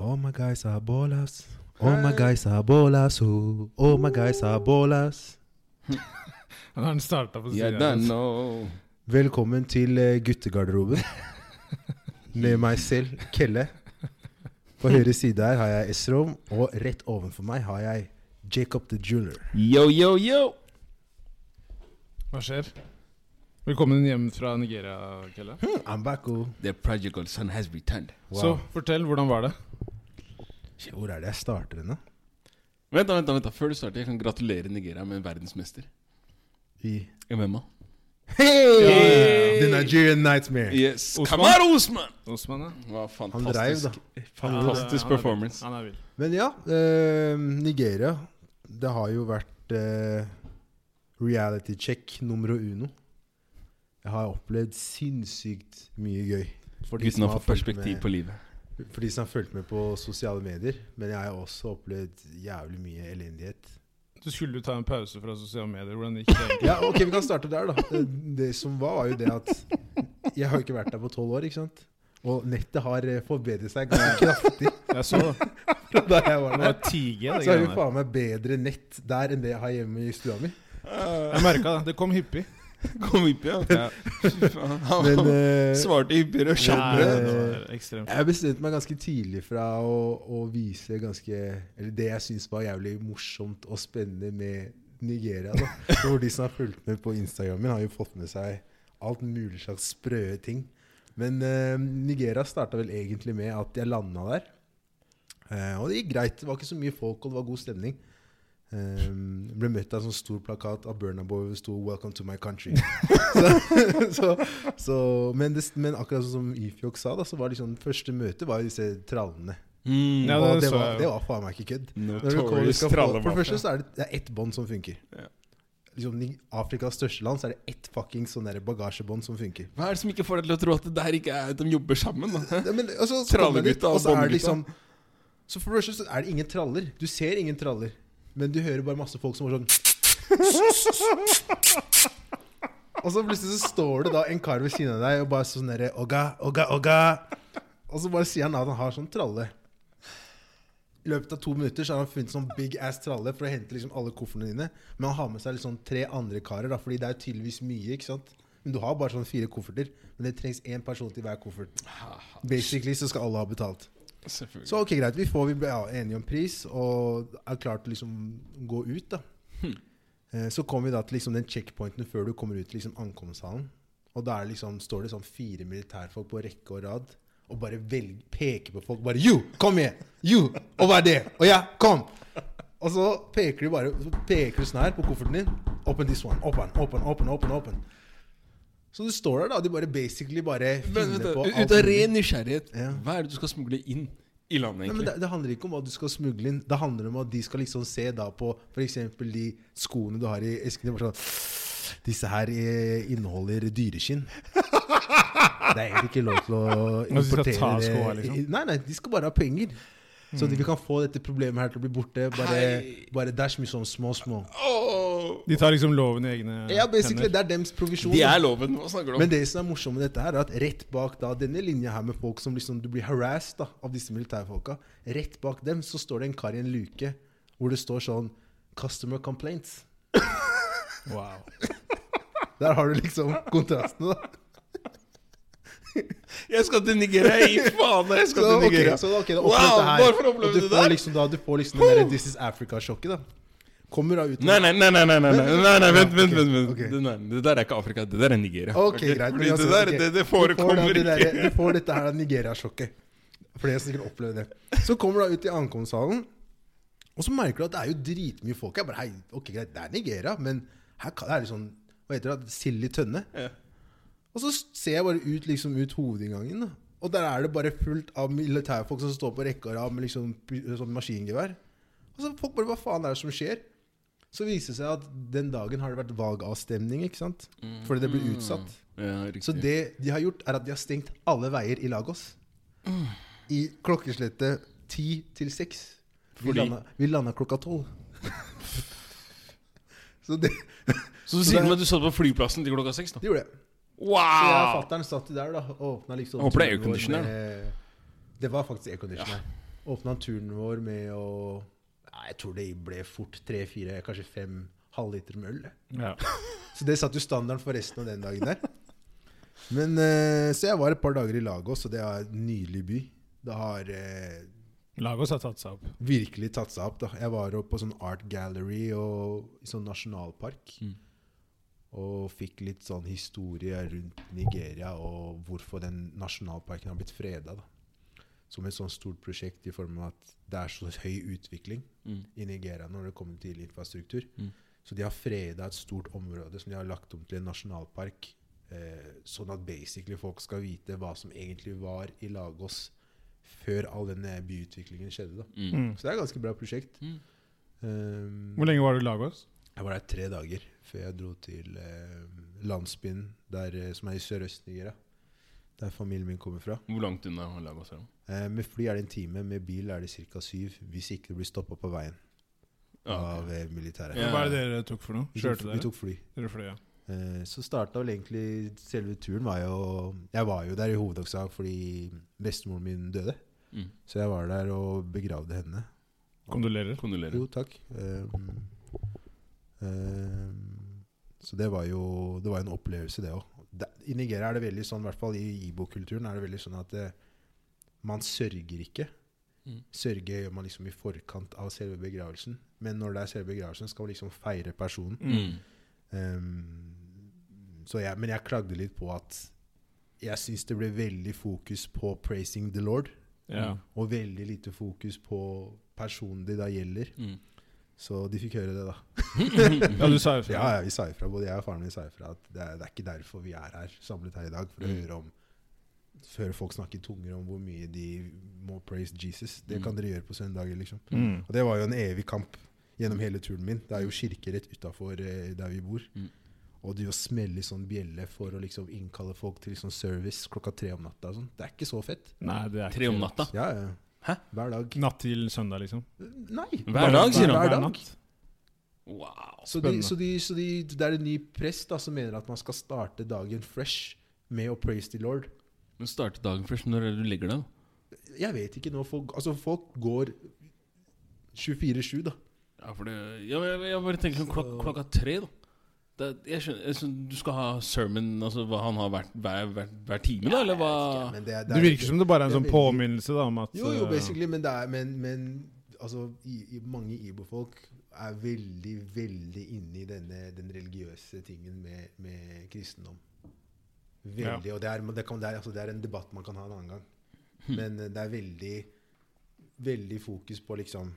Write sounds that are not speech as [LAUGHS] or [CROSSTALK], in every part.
All my guys are ballers. All my guys are ballers. Oh. All my guys are ballers. Han [LAUGHS] har starta på Yeah, siden. Velkommen til eh, guttegarderoben. [LAUGHS] Med meg selv, Kelle. På høyre side her har jeg Esrom, og rett ovenfor meg har jeg Jacob the Jeweler. Yo, yo, yo! Hva skjer? Velkommen hjem fra Nigeria, Kelle. I'm back, oh. The prodigal son has returned. Wow. Så fortell, hvordan var det? Hvor er det jeg starter henne? Vent, da, vent, da, vent da. Før du starter, jeg kan gratulere Nigeria med en verdensmester I MMA. Hey! The Nigerian Nightmare. Yes, Osman? Kamaru Osman! Osman, ja. Fantastisk, Han dreiv, da. fantastisk. Ja, han er performance. Han er vill. Men ja, eh, Nigeria. Det har jo vært eh, reality check nummer uno. Jeg har opplevd sinnssykt mye gøy. For å har fått perspektiv med- på livet. For de som har fulgt med på sosiale medier. Men jeg har også opplevd jævlig mye elendighet. Du skulle ta en pause fra sosiale medier. Hvordan gikk det? Ja, ok, Vi kan starte der, da. Det, som var, var jo det at jeg har jo ikke vært der på tolv år. ikke sant? Og nettet har eh, forbedret seg kraftig Jeg så det. [LAUGHS] da jeg var der. Tige, Så har vi faen meg bedre nett der enn det jeg har hjemme i stua mi. Jeg merka det. Det kom hyppig. [LAUGHS] Kom hyppig, ja. Ja. Fy faen. [LAUGHS] Han Men eh, svarte hyppigere og kjappere. Jeg bestemte meg ganske tidlig fra å, å vise ganske Eller det jeg syns var jævlig morsomt og spennende med Nigeria. da. [LAUGHS] For de som har fulgt med på Instagram min, har jo fått med seg alt mulig slags sprø ting. Men eh, Nigeria starta vel egentlig med at jeg landa der. Eh, og det gikk greit. Det var ikke så mye folk, og det var god stemning. Eh, ble møtt av en sånn stor plakat av Burna hvor det sto 'Welcome to my country'. [LAUGHS] så, så, så, men, det, men akkurat sånn som Ifjok sa, da, så var liksom, første møte var disse trallene. Mm. Ja, det det var, det var faen meg ikke kødd. Når du kommer, du skal få, for det første så er det, det er ett bånd som funker. Ja. Liksom, I Afrikas største land så er det ett fuckings sånn bagasjebånd som funker. Hva er det som ikke får deg til å tro at det der ikke er de jobber sammen? Ja, men, og så, så kommer jeg dit, Trallegutta og det båndgutta. liksom Så for det første så er det ingen traller. Du ser ingen traller. Men du hører bare masse folk som var sånn Og så plutselig så står det da en kar ved siden av deg og bare sånn derre Oga, oga, oga. Og så bare sier han at han har sånn tralle. I løpet av to minutter så har han funnet sånn big ass tralle for å hente liksom alle koffertene dine. Men han har med seg liksom tre andre karer, da, fordi det er tydeligvis mye. ikke sant? Men du har bare sånn fire kofferter. Men det trengs én person til hver koffert. Basically så skal alle ha betalt. Så ok, greit. Vi får vi ble ja, enige om pris og er klart til liksom gå ut, da. Eh, Så kommer vi da til liksom den checkpointen før du kommer ut til liksom ankomsthallen. Og da er liksom, står det sånn fire militærfolk på rekke og rad og bare velger, peker på folk. Bare 'You! Kom igjen! You! Og hva er det? Og ja, kom!' Og så peker du bare peker du sånn her på kofferten din. 'Open this one. Open, open, open, open.' open. Så du står der, da. De bare basically bare Men, finner på alt ut av ren nysgjerrighet, Ja. hva er det du skal smugle inn i landet, Nei, men egentlig? det, det handler ikke om hva du skal smugle inn. Det handler om at de skal liksom se da på f.eks. de skoene du har i esken. Sånn, Disse her eh, inneholder dyreskinn. Det er egentlig ikke lov til å [LAUGHS] importere ta det. skoene, liksom? Nei, nei, de skal bare ha penger. Så Mm. de kan få dette problemet her til å bli borte. Bare, bare dash me sånn små, små. Åh! De tar liksom loven i egne Ja, basically, hender. det er dems provisjon. De er loven. Hva snakker du om? Men det som er morsomt med dette, her er at rett bak da, denne linja her med folk som liksom, du blir harassed da, av disse militærfolka, rett bak dem så står det en kar i en luke hvor det står sånn 'Customer complaints'. [LAUGHS] Wow. Der har du liksom kontrastene, da. [LAUGHS] Jeg skal til Nigeria! Gi faen! Jeg skal Så, til Nigeria! Nigeria. så ok, da Wow, det hvorfor opplevde du det? liksom da, du får liksom den der 'This is Africa'-sjokket, da. Kommer da ut Nei, nei, nei, nei, nei, nei, nei, nei vent, vent, vent, vent. Okay. Nei, Det der er ikke Afrika, det der er Nigeria. Ok, greit Fordi altså, det der, okay. det, det forekommer ikke. Du, du får dette her Nigeria-sjokket. Flere som sikkert opplevde det. Så kommer du da ut i ankomsthallen, og så merker du at det er jo dritmye folk her. Bare, hei, ok, greit, det er Nigeria, men her kan, det er liksom Hva heter det? Sild i tønne? Ja. Og så ser jeg bare ut, liksom, ut hovedinngangen, da. og der er det bare fullt av militærfolk som står på rekke og rad med liksom, sånn maskingevær. Og så folk bare Hva faen er det som skjer? Så viser det seg at den dagen har det vært valgavstemning, ikke sant? Fordi det ble utsatt. Ja. Så det de har gjort, er at de har stengt alle veier i Lagos. I klokkeslettet ti til seks. Vi landa, vi landa klokka tolv. [LAUGHS] Så det, Så du sier meg at du satt på flyplassen til klokka seks? da? det gjorde jeg. Så jeg og Wow! fatter'n satt der da og åpna liksom Håper det er airconditioner, Det var faktisk airconditioner. Åpna turen vår med å ja, Jeg tror det ble fort tre-fire, kanskje fem halvliter med øl. Ja. [LAUGHS] Så det satte jo standarden for resten av den dagen der. Men eh, Så jeg var et par dager i Lagos, og det er en nydelig by. Det har eh, Lagos har tatt seg opp. virkelig tatt seg opp. da. Jeg var oppe på sånn art gallery og i sånn nasjonalpark. Mm. Og fikk litt sånn historie rundt Nigeria og hvorfor den nasjonalparken har blitt freda. da. Som et sånn stort prosjekt i form av at det er så høy utvikling Mm. i Nigeria når det kommer til infrastruktur. Mm. Så de har freda et stort område som de har lagt om til en nasjonalpark. Eh, sånn at basically folk skal vite hva som egentlig var i Lagos før all denne byutviklingen skjedde. da. Mm. Mm. Så det er et ganske bra prosjekt. Mm. Um, Hvor lenge var du i Lagos? Jeg var der tre dager før jeg dro til eh, landsbyen der, eh, som er i Sørøst-Nigeria. Der familien min kommer fra. Hvor langt unna Lagos er det? Eh, med fly er det en time, med bil er det ca. syv. Hvis ikke det blir stoppa på veien av eh, militæret. Ja. Hva er det dere tok for noe? Vi tok, vi tok fly. Dere fly ja. Eh, så starta vel egentlig selve turen var jo Jeg var jo der i hovedsak fordi bestemoren min døde. Mm. Så jeg var der og begravde henne. Kondolerer. Kondolerer. Jo, takk. Um, um, så det var jo det var en opplevelse, det òg. I Nigeria er det veldig sånn, i hvert fall i Ibo-kulturen, er det veldig sånn at eh, man sørger ikke. Mm. Sørge gjør man liksom i forkant av selve begravelsen. Men når det er selve begravelsen, skal man liksom feire personen. Mm. Um, så jeg, men jeg klagde litt på at jeg syns det ble veldig fokus på 'praising the Lord', Ja. og veldig lite fokus på personen det da gjelder. Mm. Så de fikk høre det, da. [LAUGHS] ja, du sa jo fra. Ja, ja, vi sa ifra. Både jeg og faren min sa ifra at det er, det er ikke derfor vi er her samlet her i dag. For å Mm. høre om Før folk snakker tunger om hvor mye de må praise Jesus. Det Mm. kan dere gjøre på søndager, liksom. Mm. Og det var jo en evig kamp gjennom hele turen min. Det er jo kirke rett utafor eh, der vi bor. Mm. Og det å smelle i sånn bjelle for å liksom innkalle folk til liksom service klokka tre om natta og sånn, det er ikke så fett. Nei, det er Tre om natta? Ja, ja. Hæ? Hver dag. Natt til søndag, liksom. Nei! Hver dag, sier han. Hver dag. natt. Wow. Så, de, så, de, så de, det er en ny prest da, som mener at man skal starte dagen fresh med å praise the Lord. Men starte dagen først. Når er det du legger deg? Jeg vet ikke nå. Folk, altså folk går 24-7, da. Ja, for det ja, jeg, jeg bare tenker sånn klok klokka tre, da. Det, jeg skjønner, jeg skjønner, Du skal ha sermon altså hva han har vært hver, hver, hver time, da? Eller hva? Ikke, det, er- Det virker som det bare er en sånn påminnelse da, om at Jo, jo, eh, basically, men, det er, men, men altså, i, i, mange ibo-folk er veldig, veldig inne i denne, den religiøse tingen med, med kristendom. Veldig, og det er, det, kan, det, er, altså, det er en debatt man kan ha en annen gang. Men eh, det er veldig, veldig fokus på liksom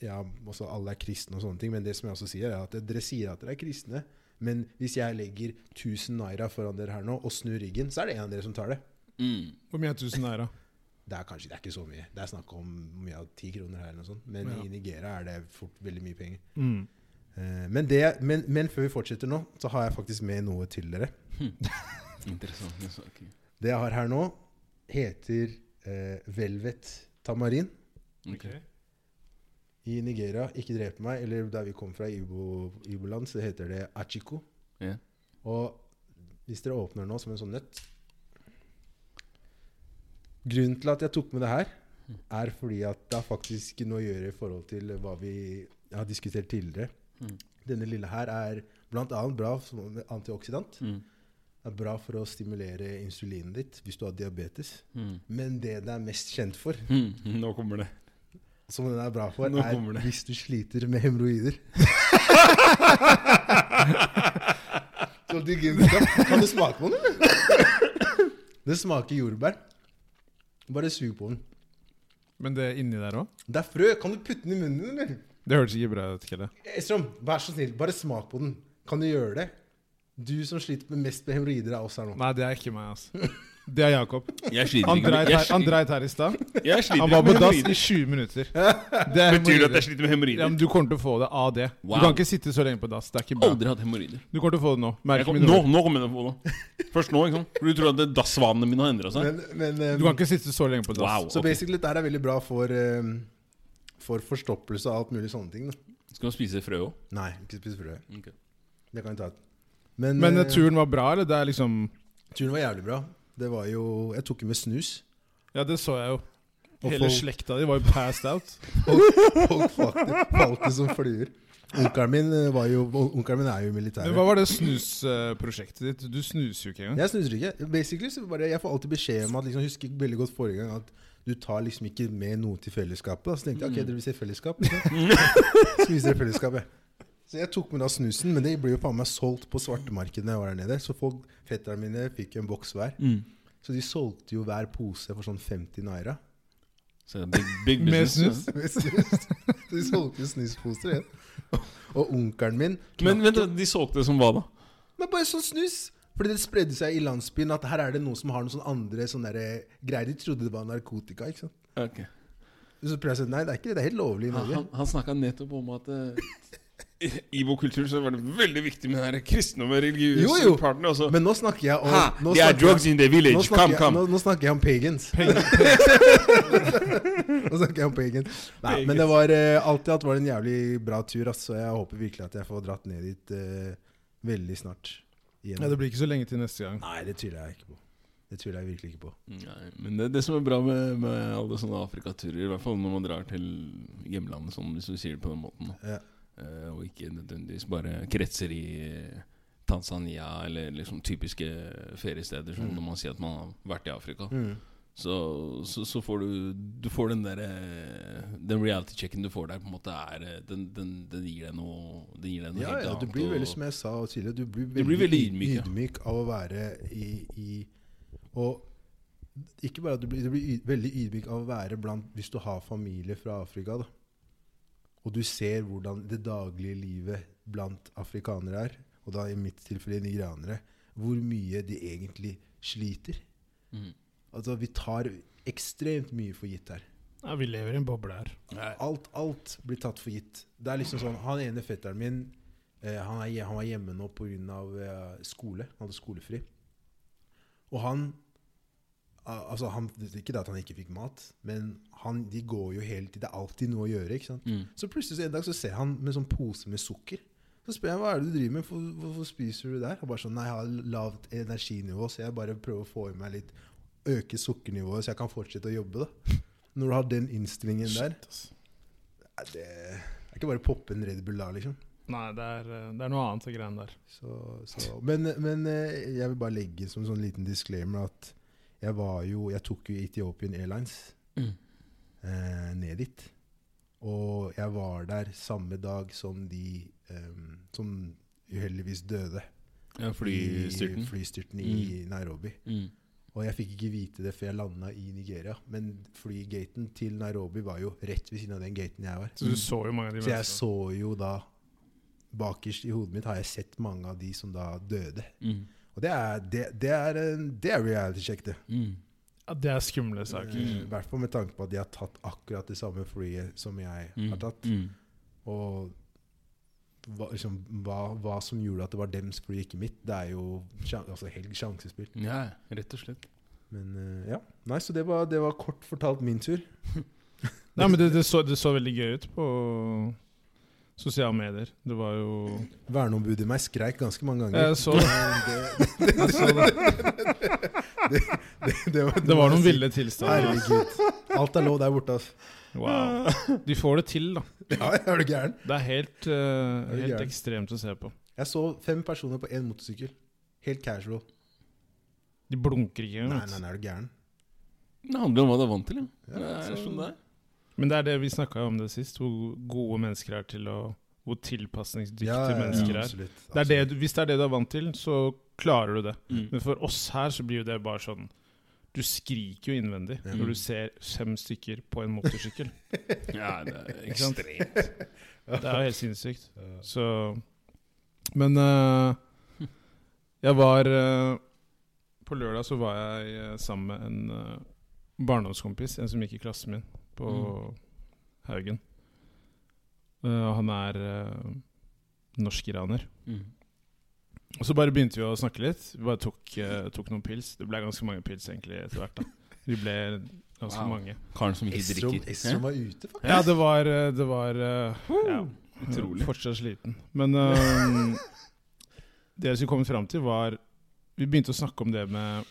Ja, også alle er kristne og sånne ting, men det som jeg også sier, er at dere sier at dere er kristne, men hvis jeg legger 1000 naira foran dere her nå og snur ryggen, så er det en av dere som tar det. Mm. Hvor mye er 1000 naira? Det er kanskje det er ikke så mye. Det er snakk om mye av ti kroner her, eller noe sånt. men Ja. i Nigeria er det fort veldig mye penger. Mm. Eh, men, det, men, men før vi fortsetter nå, så har jeg faktisk med noe til dere. Interessant. Okay. Det jeg har her nå, heter eh, Velvet Tamarin. Ok. I Nigeria, ikke drep meg, eller der vi kom fra, Ibo, Iboland, så heter det achiko. Ja. Og hvis dere åpner nå som en sånn nøtt Grunnen til at jeg tok med det her, er fordi at det har faktisk noe å gjøre i forhold til hva vi har diskutert tidligere. Mm. Denne lille her er bl.a. bra som antioxidant. Mm. Det er bra for å stimulere insulinet ditt hvis du har diabetes. Mm. Men det den er mest kjent for, Mm. [LAUGHS] Nå kommer det. som den er bra for, Nå er det. hvis du sliter med hemoroider. [LAUGHS] Så digg. Kan du smake på den? [LAUGHS] Det smaker jordbær. Bare sug på den. Men det er inni der òg? Det er frø. Kan du putte den i munnen eller? Det høres ikke bra ut, Kelle. Estrom, vær så snill, bare smak på den. Kan du gjøre det? Du som sliter mest med hemoroider av oss her nå. Nei, det er ikke meg, altså. [LAUGHS] Det er Jakob. Han dreit her, han dreit her i stad. Han var på dass i hemoroider. 20 minutter. [LAUGHS] Det er Betyr det at jeg sliter med Ja, hemoroider? men du kommer til å få det av det. Du kan ikke sitte så lenge på dass. Det er ikke bra. Aldri hatt hemoroider. Du kommer til å få det nå. Merk kom- Nå, nå kommer jeg til å få det. Først nå, ikke sant? For du tror at det- dassvanene mine har endra seg? Men, men um, Du kan ikke sitte så lenge på dass. Wow. Så ok. basically, dette er veldig bra for, um, for forstoppelse og alt mulig sånne ting. Da. Skal man spise frø òg? Nei, ikke spise frø. Okay. Det kan vi ta. Men, Men eh, turen var bra, eller? Det er liksom turen var jævlig bra. Det var jo Jeg tok jo med snus. Ja, det så jeg jo. Hele folk- slekta di var jo passed out. [LAUGHS] Folk faktisk falt som fluer. Onkelen min, eh, var jo, onkelen min er jo militær. Hva var det snusprosjektet ditt? Du snuser jo ikke engang. Jeg snuser ikke. Basically så bare, Jeg får alltid beskjed om at liksom, husker veldig godt forrige gang at du tar liksom ikke med noe til fellesskapet. Da. Så tenkte jeg ok, dere vil se fellesskap? Liksom. [LAUGHS] Så viser dere fellesskapet. Så jeg tok med da snusen, men det ble jo faen meg solgt på svartemarkedet når jeg var der nede. Så folk, fetterne mine fikk en boks hver. Mm. Så de solgte jo hver pose for sånn 50 naira. Så big, big Med business. snus? Med snus. Så de solgte jo snusposer igjen. Og onkelen min Men vent, de solgte det som hva da? Men bare sånn snus. Fordi det spredde seg i landsbyen at her er det noen som har noen sånne andre sånne greier. De trodde det var narkotika. ikke sant? Ok Så prøvde jeg å si nei, det er ikke det. Det er helt lovlig i Han, Norge. han, han snakka nettopp om at eh, [LAUGHS] i kultur så var det veldig viktig med den kristne og religiøse parten. Også. Men nå snakker jeg om ha, nå det er snakker drugs in the nå village. snakker, Come, jeg, nå, nå snakker jeg om pagans. [LAUGHS] nå snakker jeg om pagans. Nei, men det var uh, alt i alt var det en jævlig bra tur, ass, så jeg håper virkelig at jeg får dratt ned dit uh, veldig snart. Igjen. Ja, det blir ikke så lenge til neste gang. Nei, det tviler jeg ikke på. Det tviler jeg virkelig ikke på. Nei, men det, det som er bra med, med alle sånne Afrikaturer, i hvert fall når man drar til hjemlandet, sånn, hvis du sier det på den måten. Ja. Eh, og ikke nødvendigvis bare kretser i eh, Tanzania eller liksom typiske feriesteder, som Mm. når man sier at man har vært i Afrika. Mm. Så, så, så får du Du får den der, Den reality-checken du får der, på en måte er eh, Den, den, den gir deg noe Den gir deg noe Ja, helt ja, annet. du blir veldig, som jeg sa tidligere, du blir veldig, blir veldig ydmyk, ydmyk, ja. av å være i, i Og ikke bare at du blir, du blir yd, veldig ydmyk av å være blant Hvis du har familie fra Afrika, da, og du ser hvordan det daglige livet blant afrikanere er, og da i mitt tilfelle nigerianere, hvor mye de egentlig sliter. Mm. Altså, vi tar ekstremt mye for gitt her. Ja, Vi lever i en boble her. Alt, alt blir tatt for gitt. Det er liksom sånn, Han ene fetteren min eh, han, er, han var hjemme nå pga. Eh, skole. Han hadde skolefri. Og han altså han, Ikke det at han ikke fikk mat, men han, de går jo hele tiden. Det er alltid noe å gjøre. ikke sant? Mm. Så plutselig så en dag så ser han med sånn pose med sukker. Så spør jeg hva er det du driver med, hvorfor, hvorfor spiser du der? Han bare sånn, nei, jeg har lavt energinivå, så jeg bare prøver å få i meg litt, øke sukkernivået, så jeg kan fortsette å jobbe. da. Når du har den innstillingen der. Nei, det er ikke bare poppe en Red Bull da, liksom. Nei, det er, det er noe annet, de greiene der. Så, så. Men, men eh, jeg vil bare legge som sånn liten disclaimer at jeg var jo Jeg tok jo Ethiopian Airlines Mm. eh, ned dit. Og jeg var der samme dag som de eh, som uheldigvis døde Ja, flystyrten. i flystyrten i Nairobi. Mm. Og jeg fikk ikke vite det før jeg landa i Nigeria. Men flygaten til Nairobi var jo rett ved siden av den gaten jeg var. Så du så jo mange av de Så jeg så jo da Bakerst i hodet mitt har jeg sett mange av de som da døde. Mm. Og det er, det, det er, det er reality check, det. Mm. Ja, det er skumle saker. I hvert fall med tanke på at de har tatt akkurat det samme flyet som jeg Mm. har tatt. Mm. Og hva, liksom, hva, hva som gjorde at det var dems fly, ikke mitt, det er jo altså, helt sjansespill. Ja, rett og slett. Men uh, ja. Nei, så det var, det var kort fortalt min tur. [LAUGHS] Nei, men det, det, så, det så veldig gøy ut på sosiale medier. Det var jo Verneombudet i meg skreik ganske mange ganger. Jeg så det. [LAUGHS] det, Jeg så [LAUGHS] det. det, det, var, Det var noen ville tilstander. Herregud. Alt er lov der borte, altså. Wow. De får det til, da. [LAUGHS] Ja, er du gæren? Det er helt, uh, Er helt ekstremt å se på. Jeg så fem personer på én motorsykkel. Helt casual. De blunker ikke Nei, engang. nei, nei, er du gæren? Det handler om hva du er vant til, ja. Ja, det er så- sånn det er. Men det er det vi snakka om det sist, hvor gode mennesker er til å Hvor tilpasningsdyktige mennesker er. absolutt, Det er det, hvis det er det du er vant til, så klarer du det. Mm. Men for oss her så blir jo det bare sånn Du skriker jo innvendig mm. når du ser fem stykker på en motorsykkel. [LAUGHS] Ja, det er ekstremt. Det er jo helt sinnssykt. Så Men uh, jeg var uh, På lørdag så var jeg uh, sammen med en barndomskompis, en som gikk i klassen min, på Haugen. Uh, han er uh, norsk-iraner. Mm. Og så bare begynte vi å snakke litt. Vi bare tok, uh, tok noen pils. Det ble ganske mange pils egentlig etter hvert. da Vi ble ganske Wow. mange. Karen som ikke Estrom, drikker. Estrom var ute, faktisk. Ja, det var, det var uh, ja, Utrolig. Fortsatt sliten. Men det jeg skulle komme fram til, var Vi begynte å snakke om det med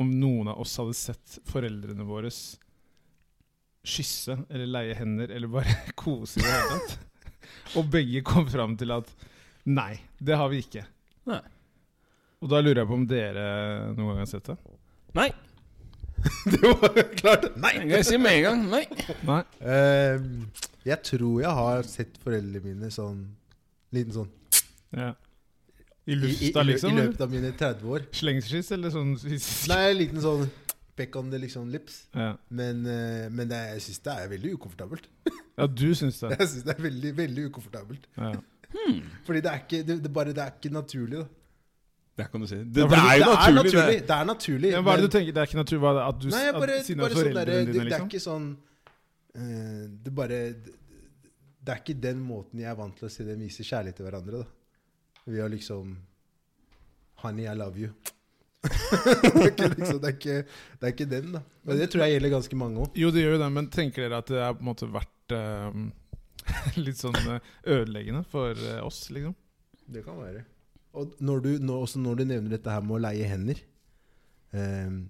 Om noen av oss hadde sett foreldrene våre kysse eller leie hender eller bare [LAUGHS] kose i det hele tatt. Og begge kom fram til at nei, det har vi ikke. Nei. Og da lurer jeg på om dere noen gang har sett det? Nei. [LAUGHS] Det var klart. Nei! Jeg kan si med en gang. Nei. Nei? Uh, jeg tror jeg har sett foreldrene mine sånn Liten sånn Ja. I i, i, i, liksom? I løpet av mine 30 år. Slengskyss, eller sånn? Nei, en liten sånn peck on the liksom lips. Ja. Men, uh, men det, jeg syns det er veldig ukomfortabelt. [LAUGHS] ja, du syns det? Jeg synes det er veldig, veldig ukomfortabelt. Ja. Fordi det er ikke, det, det bare, det er ikke naturlig, da. Det kan du si. Ja, Det, for det er jo naturlig, naturlig. det. Det er naturlig Ja, hva er det du tenker? Det er ikke naturlig hva, at du Nei, jeg bare, at, bare sånn der, dine, det, dine, det er liksom? ikke sånn uh, Det bare det, det er ikke den måten jeg er vant til å se dem vise kjærlighet til hverandre. da Ved å liksom Honey, I love you. [LAUGHS] det, er ikke, liksom, det, er ikke, det er ikke den, da. Men det tror jeg gjelder ganske mange òg. Jo, det gjør jo det, men tenker dere at det har på en måte vært uh, [LAUGHS] litt sånn eh, ødeleggende for eh, oss, liksom? Det kan være. Og når du, nå, også når du nevner dette her med å leie hender um,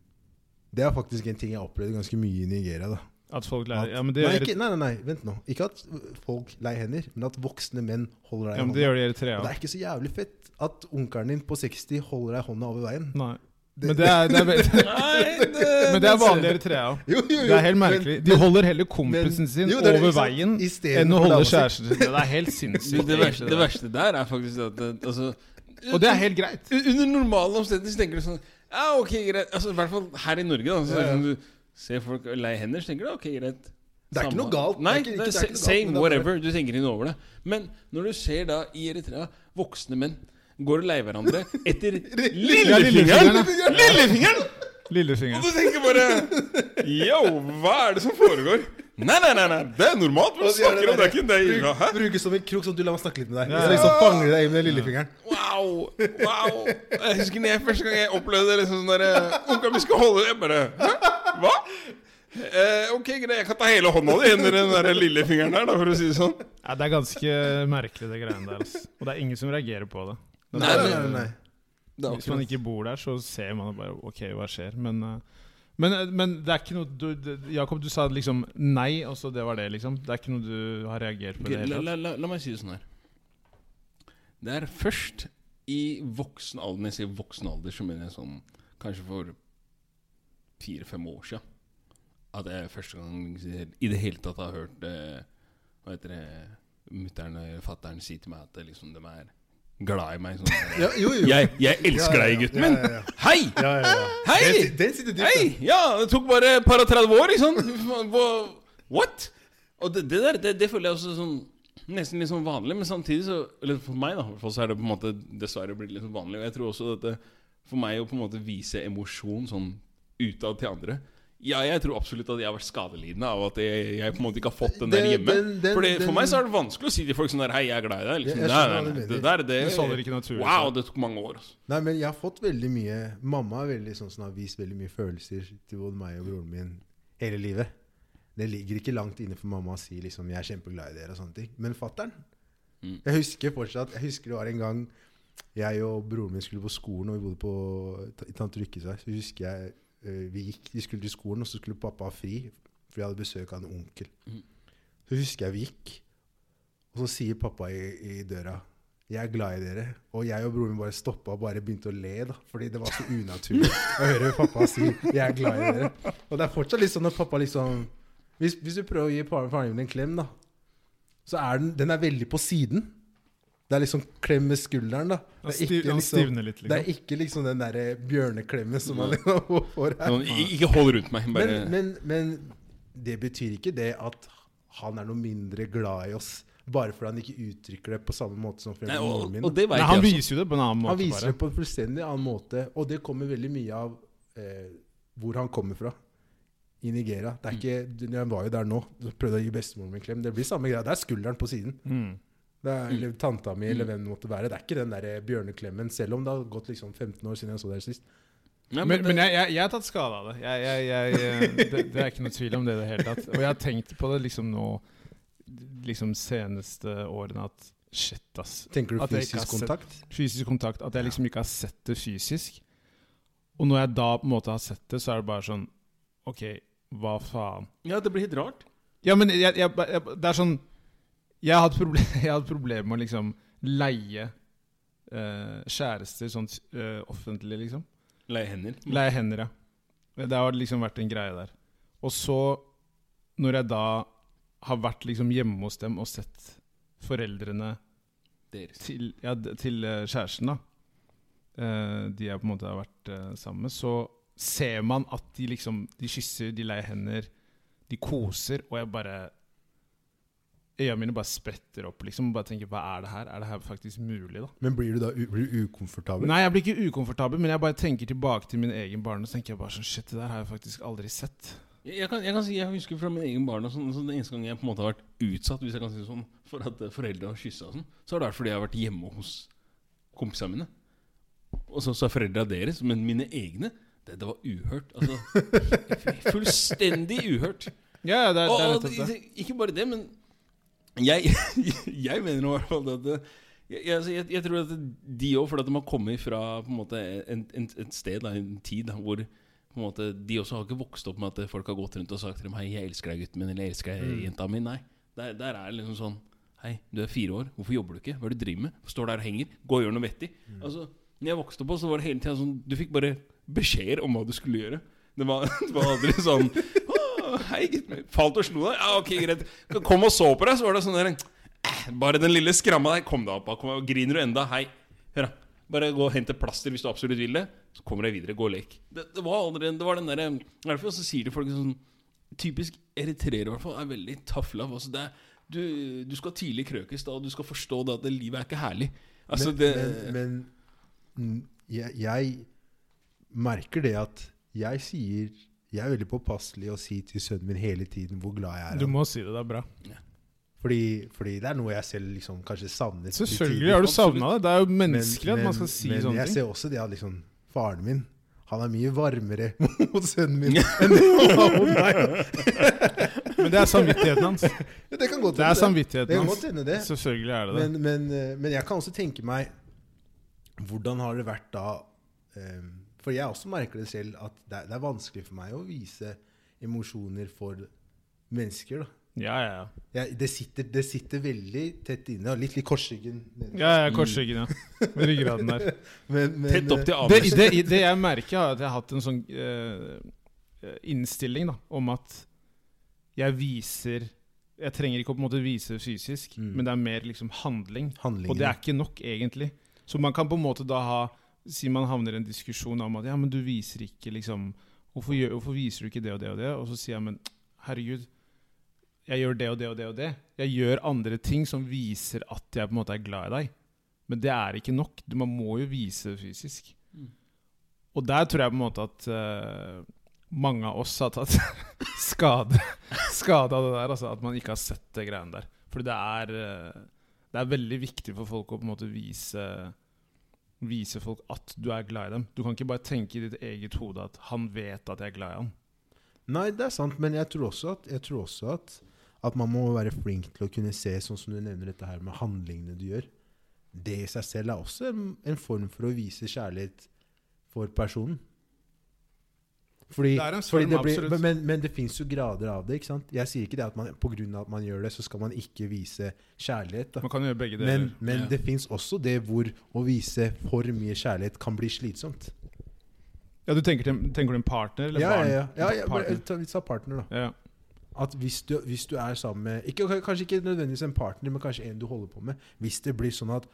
Det er faktisk en ting jeg har opplevd ganske mye i Nigeria. da At folk leier Ja, men det nei, gjør, ikke, nei, nei, nei, vent nå. Ikke at folk leier hender, men at voksne menn holder deg ja, men det hånda. gjør de i Eritrea Og det er ikke så jævlig fett at onkelen din på 60 holder deg i hånda over veien. Nei. Men det er, det er, [LAUGHS] Nei, [LAUGHS] men det er vanlig i Eritrea òg. Jo, jo, jo. Det er helt merkelig. De holder heller kompisen men- sin jo, det er det, over veien enn å holde kjæresten sin. Det er helt sinnssykt. det, verste, det verste der er faktisk at altså, Og det er helt greit. Under normale omstendigheter så tenker du sånn Ja, ok, greit. Altså, I hvert fall her i Norge. Da, så Ja, ja. Ser folk lei hender, så tenker du ok, greit. Det er ikke noe galt. Det er ikke- ikke- det er ikke noe galt, same, er whatever. Du tenker ikke over det. Men når du ser da i Eritrea voksne menn går og leier hverandre etter [LAUGHS] lillefingeren lillefingeren, Lillefingeren! Og du tenker bare Yo, hva er det som foregår? Nei, nei, nei, nei det er normalt. Hva snakker om? Det er ikke det Bruk, Hæ? Bruke som en krok, sånn at du lar meg snakke litt med deg. Ja, Så liksom fanger deg med lillefingeren. Wow! wow Jeg husker når jeg første gang jeg opplevde det liksom sånn derre Onkelen min skal holde Jeg bare Hæ? Hva? Eh, ok, greit. Jeg kan ta hele hånda di under den der lillefingeren der, da, for å si det sånn. Ja, det er ganske merkelig, det greiene der. Altså. Og det er ingen som reagerer på det. Det Nei, Nei, nei, nei. Det Hvis man ikke bor der, så ser man bare OK, hva skjer? Men, eh, men, men det er ikke noe du, du, Jakob, du sa liksom nei, og så det var det, liksom. Det er ikke noe du har reagert på Okay, det la, la, la, la meg si det sånn her. Det er først i voksen alder Når jeg sier voksen alder, så mener jeg sånn kanskje for fire-fem år siden at jeg første gang i det hele tatt har hørt eh, Hva heter det mutter'n og fatter'n si til meg at det liksom, de er glad i meg. Sånn, Ja, jo, jo. jeg, jeg elsker Ja, ja, deg, gutten min! Hei! Ja, ja, ja. Hei! Den, den sitter dypt. Hei! Ja, det tok bare et par og 30 år, liksom. What? Og det, det der, det, det føler jeg også sånn Nesten litt sånn vanlig, men samtidig så Eller for meg, da, så er det på en måte dessverre blitt litt sånn vanlig. Og jeg tror også at det, for meg å på en måte vise emosjon sånn utad til andre Ja, jeg tror absolutt at jeg har vært skadelidende av at jeg, jeg på en måte ikke har fått den der hjemme. den- den- Fordi den- For meg så er det vanskelig å si til folk sånn der Hei, jeg er glad i deg. Liksom. Jeg- jeg Nei, nei, nei. Det der, det, Det faller ikke naturlig. Wow, det tok mange år. Altså. Nei, men jeg har fått veldig mye Mamma er veldig sånn som har vist veldig mye følelser til både meg og broren min hele livet. Det ligger ikke langt inne for mamma å si liksom 'jeg er kjempeglad i dere' og sånne ting. Men fatter'n Mm. Jeg husker fortsatt Jeg husker det var en gang jeg og broren min skulle på skolen, og vi bodde på i Tante Lykkes vei. Så husker jeg vi gikk Vi skulle til skolen, og så skulle pappa ha fri, for jeg hadde besøk av en onkel. Mm. Så husker jeg vi gikk, og så sier pappa i, i døra 'Jeg er glad i dere'. Og jeg og broren min bare stoppa og bare begynte å le, da. Fordi det var så unaturlig å høre pappa si 'jeg er glad i dere'. Og det er fortsatt litt sånn når pappa liksom Hvis, hvis du prøver å gi faren faren din en klem, da, så er den, den er veldig på siden. Det er liksom klem med skulderen, da. Det er ikke, liksom, litt, liksom. det er liksom. ikke liksom den derre bjørneklemmen som man liksom [LAUGHS] får her. Ikke hold rundt meg. Bare Men, men, men det betyr ikke det at han er noe mindre glad i oss bare fordi han ikke uttrykker det på samme måte som Nei, og, min. og det Nei, han også. viser jo det på en annen måte. Han viser bare. det på en fullstendig annen måte, og det kommer veldig mye av eh, hvor han kommer fra. I Nigeria. Det er ikke, Jeg var jo der nå prøvde å gi bestemoren min en klem. Det blir samme greia. Det er skulderen på siden. Mm. Det er, eller tanta mi, eller hvem det måtte være. Det er ikke den der bjørneklemmen, selv om det har gått liksom 15 år siden jeg så dere sist. Ja, Men, men det- jeg, jeg, jeg har tatt skade av det. Jeg, jeg, jeg, eh, det. Det er ikke noe tvil om det i det hele tatt. Og jeg har tenkt på det liksom nå Liksom seneste årene at shit, ass. Tenker du fysisk sett- kontakt? Fysisk kontakt. At jeg liksom ikke har sett det fysisk. Og når jeg da på en måte har sett det, så er det bare sånn OK, Hva faen? Ja, det blir helt rart. Ja, men jeg, jeg, jeg, det er sånn Jeg har hatt problem, [LAUGHS] problemer med å liksom leie uh, kjærester sånn uh, offentlig, liksom. Leie hender. Leie hender, ja. Det har liksom vært en greie der. Og så, når jeg da har vært liksom hjemme hos dem og sett foreldrene Deres. til, ja, til uh, kjæresten, da De jeg på en måte har vært sammen med, så ser man at de liksom De kysser, de leier hender, de koser, og jeg bare Øya mine bare spretter opp, liksom. Bare tenker Hva er det her? Er det her faktisk mulig, da? Men blir du da u blir du ukomfortabel? Nei, jeg blir ikke ukomfortabel, men jeg bare tenker tilbake til min egen barndom. Så tenker jeg bare sånn Shit, det der har jeg faktisk aldri sett. Jeg, kan, jeg kan si jeg husker fra min egen barn og sånn, så Den eneste gang jeg på en måte har vært utsatt hvis jeg kan si det sånn, for at eh, foreldre har kyssa, sånn, så har det vært fordi jeg har vært hjemme hos kompisene mine. Og så, så er foreldra deres, men mine egne det, det var uhørt. Altså, [LAUGHS] fullstendig uhørt. Ja, ja, det er, det er og og, ikke bare det, men jeg, [LAUGHS] jeg mener i hvert fall at det- jeg, jeg, altså, jeg, tror at de òg, fordi de har kommet fra på en måte, en, en, et sted, da, en tid da, hvor måte, de også har ikke vokst opp med at folk har gått rundt og sagt til dem 'Hei, jeg elsker deg, gutten min', eller 'Jeg elsker deg, Mm. jenta mi'. Nei. Der, der er det liksom sånn 'Hei, du er fire år. Hvorfor jobber du ikke? Hva er det du driver med? Står der og henger. Gå og gjør noe vettig'. Mm. Altså, når jeg vokste opp, så var det hele tida sånn Du fikk bare beskjeder om hva du skulle gjøre. Det var, [LAUGHS] det var aldri sånn «Å, Hei, gutten. Falt og slo deg? Ja, ok, greit. Kom og så på deg, så var det sånn der «Eh, Bare den lille skramma der. Kom deg opp. Kom, griner du enda? Hei. Hør, da. Bare gå og hente plaster hvis du absolutt vil det. Så kommer jeg videre. Gå og lek. Det, det var aldri Det var den derre Derfor så sier de folk sånn Typisk eritreere, i hvert fall, er veldig tough love. Altså, det er, du, du skal tidlig krøkes, da, og du skal forstå det at det, livet er ikke herlig. Altså, men, det men, men jeg, jeg merker det at jeg sier Jeg er veldig påpasselig å si til sønnen min hele tiden hvor glad jeg er. Du må si det. Det er bra. Fordi, fordi det er noe jeg selv liksom kanskje savner. Selvfølgelig har du savna det. Det er jo Men- menneskelig at man skal si men sånne jeg ser også det at liksom faren min han er mye varmere [LAUGHS] mot sønnen min [LAUGHS] enn det han var mot meg. [LAUGHS] Men det er samvittigheten hans. Ja, Det kan godt Det er samvittigheten Det kan hans. godt hende det. Selvfølgelig er det det. Men, men, eh, men jeg kan også tenke meg Hvordan har det vært da eh, For jeg også merker det selv at det er, det er vanskelig for meg å vise emosjoner for mennesker. da Ja, ja, ja. ja det, sitter, det sitter veldig tett inne. og Litt litt korsryggen. Ja, ja, korsryggen, ja. Med ryggraden der. [LAUGHS] Men, men, Tett opp til eh, Det, det, det jeg merker, er at jeg har hatt en sånn uh, innstilling da, om at jeg viser Jeg trenger ikke å på en måte vise fysisk, Mm. men det er mer liksom handling. handlingene. Og det er ikke nok, egentlig. Så man kan på en måte da ha Si man havner i en diskusjon om at ja, men du viser ikke liksom Hvorfor, gjør, hvorfor viser du ikke det og det og det? Og så sier jeg, men herregud, jeg gjør det og det og det og det. Jeg gjør andre ting som viser at jeg på en måte er glad i deg. Men det er ikke nok. Du- Man må jo vise det fysisk. Mm. Og der tror jeg på en måte at uh, mange av oss har tatt [LAUGHS] skade, skade av det der. Altså at man ikke har sett det greiene der. For det er, uh, det er veldig viktig for folk å på en måte vise Vise folk at du er glad i dem. Du kan ikke bare tenke i ditt eget hode at 'han vet at jeg er glad i han'. Nei, det er sant, men jeg tror også at, tror også at, at man må være flink til å kunne se, sånn som du nevner dette her med handlingene du gjør. Det i seg selv er også en, en form for å vise kjærlighet for personen. Fordi, Det fordi det blir, men, men det fins jo grader av det. ikke sant? Jeg sier ikke det at man, av at man gjør det, så skal man ikke vise kjærlighet. da. Man kan gjøre begge deler. Men, men Ja. det fins også det hvor å vise for mye kjærlighet kan bli slitsomt. ja, du tenker, til, tenker du en partner eller Ja, barn? ja, ja. ja, Partner. vi sa partner, da. Ja. At hvis du, hvis du er sammen med ikke, Kanskje ikke nødvendigvis en partner, men kanskje en du holder på med. Hvis det blir sånn at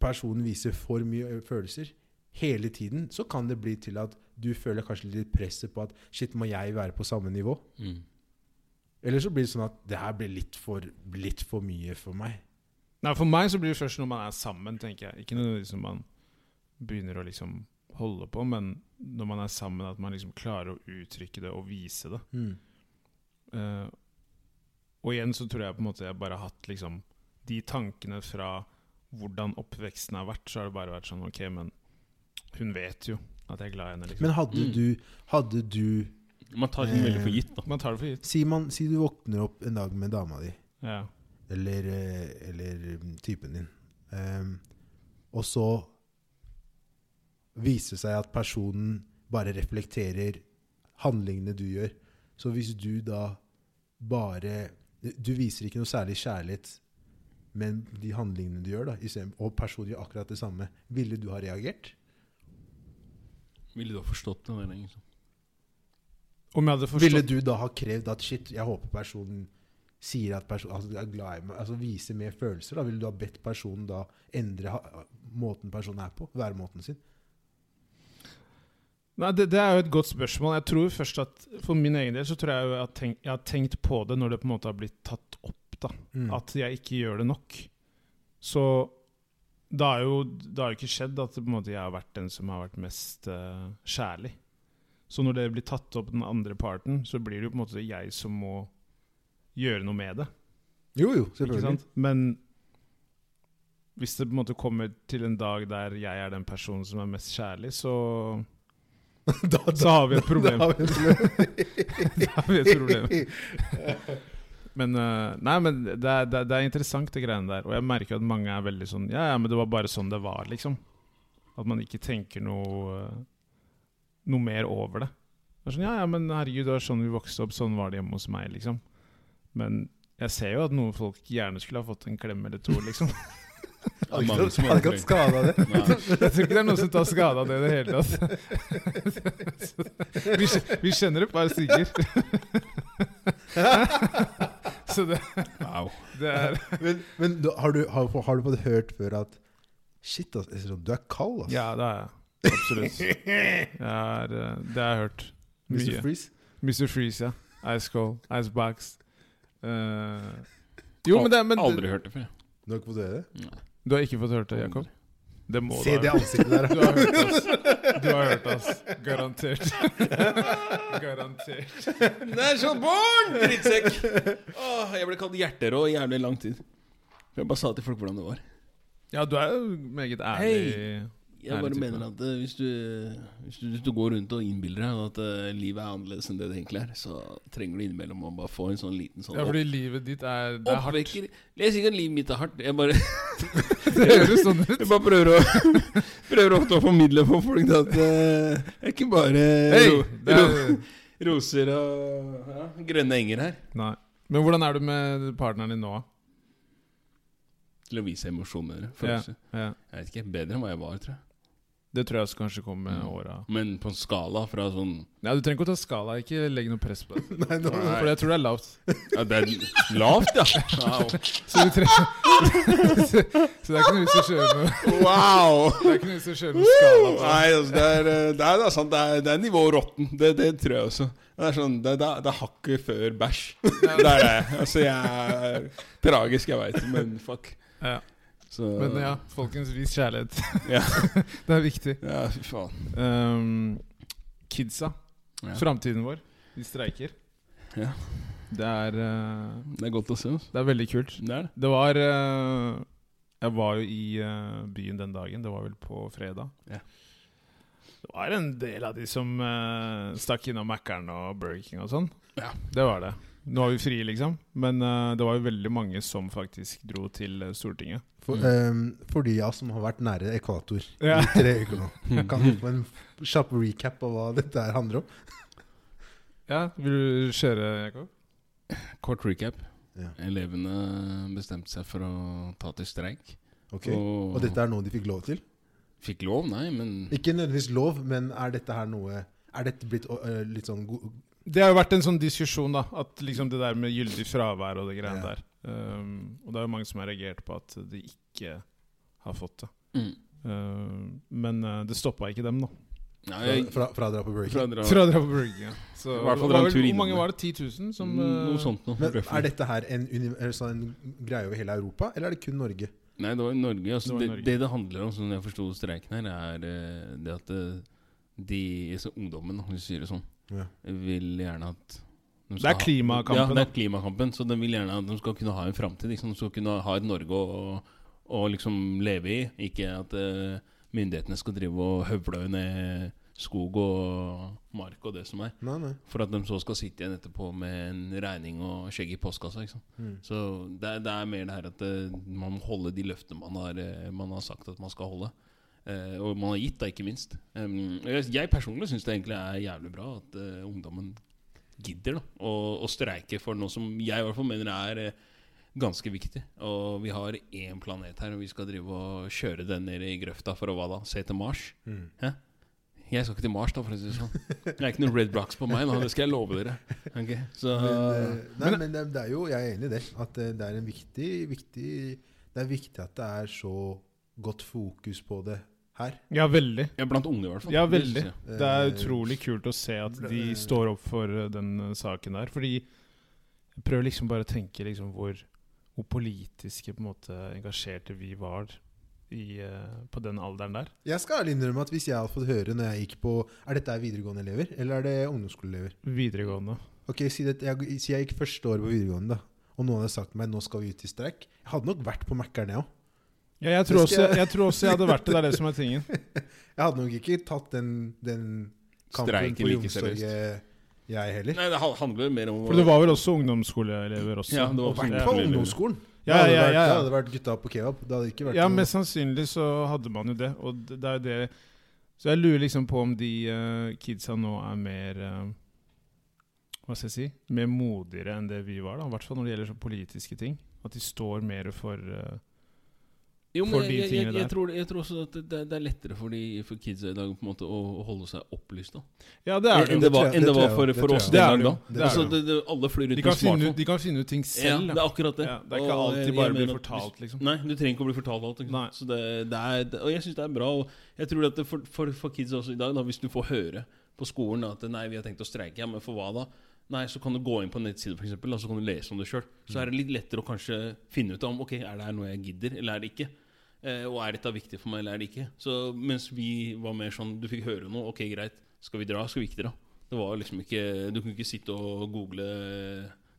personen viser for mye følelser hele tiden, så kan det bli til at du føler kanskje litt presset på at shit, må jeg være på samme nivå? Mm. Eller så blir det sånn at det her blir litt for, litt for mye for meg. Nei, For meg så blir det først når man er sammen, tenker jeg. Ikke nødvendigvis når man begynner å liksom holde på, men når man er sammen, at man liksom klarer å uttrykke det og vise det. Mm. Uh, og igjen så tror jeg på en måte jeg bare har hatt liksom de tankene fra hvordan oppveksten har vært, så har det bare vært sånn Ok, men hun vet jo at jeg er glad i henne. liksom Men hadde Mm. du Hadde du Man tar det veldig for gitt, da. Man tar det for gitt. si, man, si du våkner opp en dag med dama di. Ja. eller, eh, eller mm, typen din. um, og så viser det seg at personen bare reflekterer handlingene du gjør. Så hvis du da bare Du viser ikke noe særlig kjærlighet, men de handlingene du gjør, da, og personen gjør akkurat det samme, ville du ha reagert? Ville du ha forstått det? Der, liksom? Om jeg hadde Ville du da ha krevd at shit, jeg håper personen sier at personen altså, er glad i meg, altså viser mer følelser? da Ville du ha bedt personen da endre ha, måten personen er på? Væremåten sin? Nei, det, det er jo et godt spørsmål. Jeg tror først at For min egen del så tror jeg har tenkt, jeg har tenkt på det når det på en måte har blitt tatt opp. da Mm. At jeg ikke gjør det nok. Så det har jo det har jo ikke skjedd at det på en måte jeg har vært den som har vært mest uh, kjærlig. Så når det blir tatt opp den andre parten, så blir det jo på en måte jeg som må gjøre noe med det. Jo, jo, selvfølgelig. Men hvis det på en måte kommer til en dag der jeg er den personen som er mest kjærlig, så, [LAUGHS] da, da, så har vi et [LAUGHS] problem. [LAUGHS] Da har vi et problem. Men, eh, nei, men det er, det, er, det er interessant, det greiene der. Og jeg merker at mange er veldig sånn Ja, ja, men det var bare sånn det var, liksom. At man ikke tenker noe eh, Noe mer over det. Det er sånn, Ja, ja, men herregud, det var sånn vi vokste opp. Sånn var det hjemme hos meg, liksom. Men jeg ser jo at noen folk gjerne skulle ha fått en klem eller to, liksom. [LAUGHS] Hadde ikke tatt skade av det. Nei. Jeg tror ikke det er noen som tar skade av det i det hele tatt. [LAUGHS] Vi, vi kjenner et par stykker. [LAUGHS] [LAUGHS] Så det, Wow. det er Men, men har, du, har, har du fått hørt før at Shit, altså, du er kald, altså. Ja, det er jeg. Absolutt. Jeg er, eh, det har jeg hørt Mr. Freeze. Mr. Freeze, ja. Ice Cold, Icebox. Uh, jo, men, det, men Aldri hørt det før. Du har ikke fått høre det? Nei. Du har ikke fått hørt det, Jakob? Det må Se det ansiktet der. Du har hørt oss. Du har hørt oss. Garantert. [LAUGHS] Garantert. National Born! Drittsekk! Åh, jeg ble kalt hjerterå i jævlig lang tid. Jeg bare sa til folk hvordan det var. Ja, du er jo meget ærlig. Jeg bare mener at eh, hvis, du, hvis, du, hvis du går rundt og innbiller deg at uh, livet er annerledes enn det det egentlig er, så trenger du innimellom å bare få en sånn liten sånn Ja, fordi livet ditt er, det er hardt. oppvekker Jeg sier ikke at livet mitt er hardt. Jeg bare, [LAUGHS] Det høres sånn ut. jeg bare prøver å [LAUGHS] Prøver ofte å formidle for folk at eh, det er ikke bare hey, ro, Det ro, er, roser og ja, grønne enger her. nei. Men hvordan er du med partneren din nå? Til å vise emosjoner. Ja, ja. Jeg vet ikke. Bedre enn hva jeg var, tror jeg. Det tror jeg også kanskje kommer med Mm. åra. Men på en skala fra sånn Ja, du trenger ikke å ta skala. Ikke legg noe press på det. [LAUGHS] Nei, no, Nei. For jeg tror det er lavt. Ja, det er lavt, ja. Wow. [LAUGHS] Så du trenger Så det er ikke noe vits å kjøre noe wow. [LAUGHS] Det er ikke noe vits å kjøre noe skala. Nei, altså, det er, eh, det er, det er sant. Det er, det er nivå råtten. Det, det tror jeg også. Det er sånn, det, det, er- det hakket før bæsj. [LAUGHS] Det er det. Altså, jeg er tragisk, jeg veit, men fuck. Ja. Så, Men ja, folkens, vis kjærlighet. Ja. [LAUGHS] Det er viktig. Ja, fy faen. Um, kidsa. Ja. Framtiden vår. De streiker. Ja. Det er uh, Det er godt å se. Altså. Det er veldig kult. Det er det. Det var eh, Jeg var jo i uh, byen den dagen. Det var vel på fredag. Ja. Det var en del av de som uh, stakk innom Mækkern og Burger King og sånn. Ja. Det var det. Nå er vi frie, liksom. Men uh, det var jo veldig mange som faktisk dro til Stortinget. For, Mm. um, for de av oss som har vært nære ekvator Ja. i tre uker nå, [LAUGHS] kan du få en kjapp recap av hva dette her handler om? Ja, Vil du kjøre, Jakob? Kort recap. Ja. Elevene bestemte seg for å ta til streik. Ok. Og, Og dette er noe de fikk lov til? fikk lov, nei, men Ikke nødvendigvis lov, men er dette her noe Er dette blitt uh, litt sånn Det har jo vært en sånn diskusjon, da. At liksom det der med gyldig fravær og det greiene Ja. der. Um, og det er jo mange som har reagert på at de ikke har fått det. mm. Uh, men uh, det stoppa ikke dem, da. Nei, fra, jeg, fra, fra å dra på Burger King? Fra å dra på Burger King. ja. Så I hvert fall var dra en vel- Hvor mange var det? 10 000? Som, Noe uh, sånt noe. Men. Er dette her en, sånn en greie over hele Europa, eller er det kun Norge? Nei, det var i Norge. Altså, Det var i det, Norge. det det handler om, sånn jeg forsto streiken her, er eh, det at eh, de så ungdommen, hvis vi sier det sånn, Ja. vil gjerne at de Det er klimakampen, Ha, ja, det er klimakampen. Så de vil gjerne at de skal kunne ha en framtid. Liksom. De skal kunne ha et Norge å, å liksom leve i. Ikke at eh, myndighetene skal drive og høvle ned skog og mark og det som er. Nei, nei. For at de så skal sitte igjen etterpå med en regning og skjegg i postkassa. Mm. Så det, det er mer det her at eh, man må holde de løftene man har, eh, man har sagt at man skal holde. Eh, og man har gitt, da, ikke minst. Um, jeg, personlig syns det egentlig er jævlig bra at uh, ungdommen gidder da å, å streike for noe som jeg i hvert fall mener er eh, ganske viktig. Og vi har én planet her, og vi skal drive og kjøre den ned i grøfta for å hva da? Se til Mars? Mm. Hæ? Jeg skal ikke til Mars, da, for å si det sånn. Det er ikke noe Red Rocks på meg, da. det skal jeg love dere. Okay, Så Men, eh, nei, men det, det er jo, jeg er enig i det. At eh, det er en viktig, viktig Det er viktig at det er så godt fokus på det her. Ja, veldig. ja, Blant unge, i hvert fall. Ja, veldig. Det er Eh, utrolig kult å se at de eh, står opp for eh, den eh, saken der. Fordi jeg prøver liksom bare å tenke liksom hvor, hvor politiske på en måte engasjerte vi var i, uh, på den alderen der. Jeg skal ærlig innrømme at hvis jeg hadde fått høre når jeg gikk på Er dette videregående elever, eller er det ungdomsskoleelever? Videregående. Ok, Si, det, jeg, si jeg gikk første året på videregående, da. Og noen hadde sagt til meg nå skal vi ut i streik. Jeg hadde nok vært på Mækkern, jeg òg. Ja, jeg tror, også, jeg- jeg tror også jeg hadde vært det. Det er det som er tingen. [LAUGHS] Jeg hadde nok ikke tatt den, den kampen Streiken på like Youngstorget, jeg heller. Nei, det handler mer om For det var vel også ungdomsskoleelever også. Ja, det var Og i hvert Ja. fall ungdomsskolen. Ja, det, hadde ja, vært, ja, det hadde vært gutta på kebab. Det hadde ikke vært Ja, noe- mest sannsynlig så hadde man jo det. Og det, det er jo det Så jeg lurer liksom på om de uh, kidsa nå er mer uh, Hva skal jeg si? Mer modigere enn det vi var, da. I hvert fall når det gjelder så politiske ting. At de står mer for eh, Jo, men jeg, jeg, jeg, jeg, tror, jeg tror også at det, det er lettere for, de, for kidsa i dag på en måte å, å holde seg opplyst. da Ja, det er det Enn det var, enn det det var for, for oss den gang. da. Det altså, det det, det, Alle flyr De kan, med finne ut, smartphone. de kan finne ut ting Ja, selv. det er akkurat det. Ja, det er ikke Og alltid bare å bli fortalt, liksom. Nei, du trenger ikke å bli fortalt alt. Liksom. Så det, det er, det, og jeg syns det er bra. Og jeg tror at det for, for, for kids også i dag, da, hvis du får høre på skolen at nei, vi har tenkt å streike, ja, men for hva da? Nei, så kan du gå inn på en nettside, for eksempel, og så kan du lese om det sjøl. Så er det litt lettere å kanskje finne ut om ok, er det her noe jeg gidder, eller er det ikke. Eh, og er dette viktig for meg, eller er det ikke? Så mens vi var mer sånn Du fikk høre noe, ok, greit. Skal vi dra? Skal vi ikke dra? Det var liksom ikke Du kunne ikke sitte og google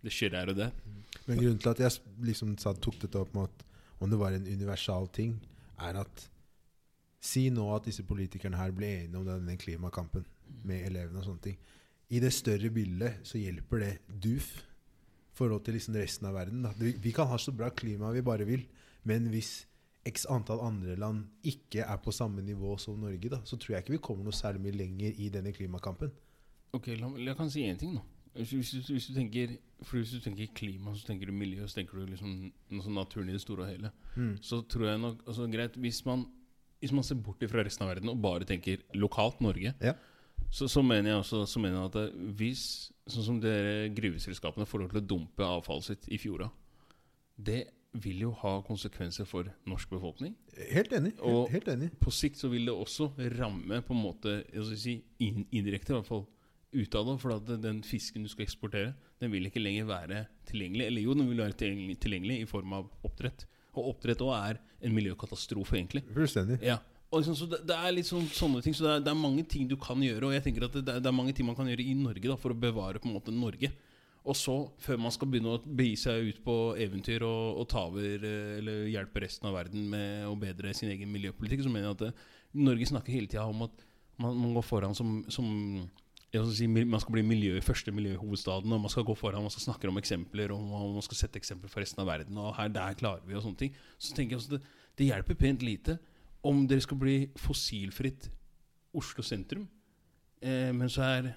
det skjer her og der. Men grunnen til at jeg liksom tok dette opp med at om det var en universal ting, er at Si nå at disse politikerne her blir enige om denne klimakampen med elevene og sånne ting. I det større bildet så hjelper det DUF forhold til liksom resten av verden. Vi, vi kan ha så bra klima vi bare vil, men hvis x antall andre land ikke er på samme nivå som Norge, da, så tror jeg ikke vi kommer noe særlig mye lenger i denne klimakampen. Ok, la, jeg kan si én ting, da. Hvis, hvis, du- hvis, du tenker, hvis du tenker klima, så tenker du miljø, så tenker du liksom sånn naturen i det store og hele. Mm. Så tror jeg nok altså Greit, hvis man, hvis man ser bort fra resten av verden og bare tenker lokalt Norge, Ja. så, så mener jeg også så mener jeg at hvis Sånn som dere gruveselskapene får lov til å dumpe avfallet sitt i fjorda, det vil jo ha konsekvenser for norsk befolkning. Helt enig. Og- Helt, enig. På sikt så vil det også ramme på en måte si, indirekte, i hvert fall ut av det. For at den fisken du skal eksportere, den vil ikke lenger være tilgjengelig. Eller jo, den vil være tilgjengelig, tilgjengelig i form av oppdrett. Og oppdrett òg er en miljøkatastrofe, egentlig. Fullstendig. Ja. Og liksom, så det, det er litt sånn, sånne ting Så det er, det er mange ting du kan gjøre. Og jeg tenker at det, det er mange ting man kan gjøre i Norge da for å bevare på en måte Norge. Og så, før man skal begynne å begi seg ut på eventyr og, og ta over eh, eller hjelpe resten av verden med å bedre sin egen miljøpolitikk, så mener jeg at det, Norge snakker hele tida om at man, man går foran som, som si, man skal bli miljø, første miljøhovedstaden, og man skal gå foran, man skal snakke om eksempler, og man skal sette eksempler for resten av verden. Og her, der klarer vi, og sånne ting. Så tenker jeg også det, det hjelper pent lite om dere skal bli fossilfritt Oslo sentrum. Eh, men så er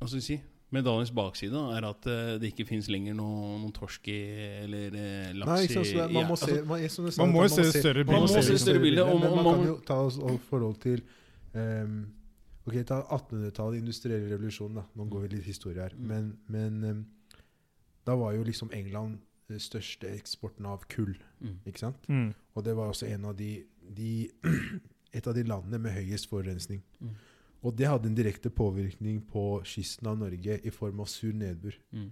vi si, medaljens bakside da, er at uh, det ikke fins lenger noe- noen torsk i eller uh, laks Nei, ikke sant, i man må ja, se, altså, man, jeg- som Man må jo se det større Man må bildet. se det større bildet, og- Men man man kan jo ta oss og forhold til um, Ok, ta 1800-tallet, industriell revolusjon. da Nå går vi litt historie her. Mm. Men, men um, da var jo liksom England den største eksporten av kull. mm. Ikke sant? Mm. Og det var også en av de, de [CLEARS THROAT] et av de landene med høyest forurensning. Mm. Og det hadde en direkte påvirkning på kysten av Norge i form av sur nedbør. Mm.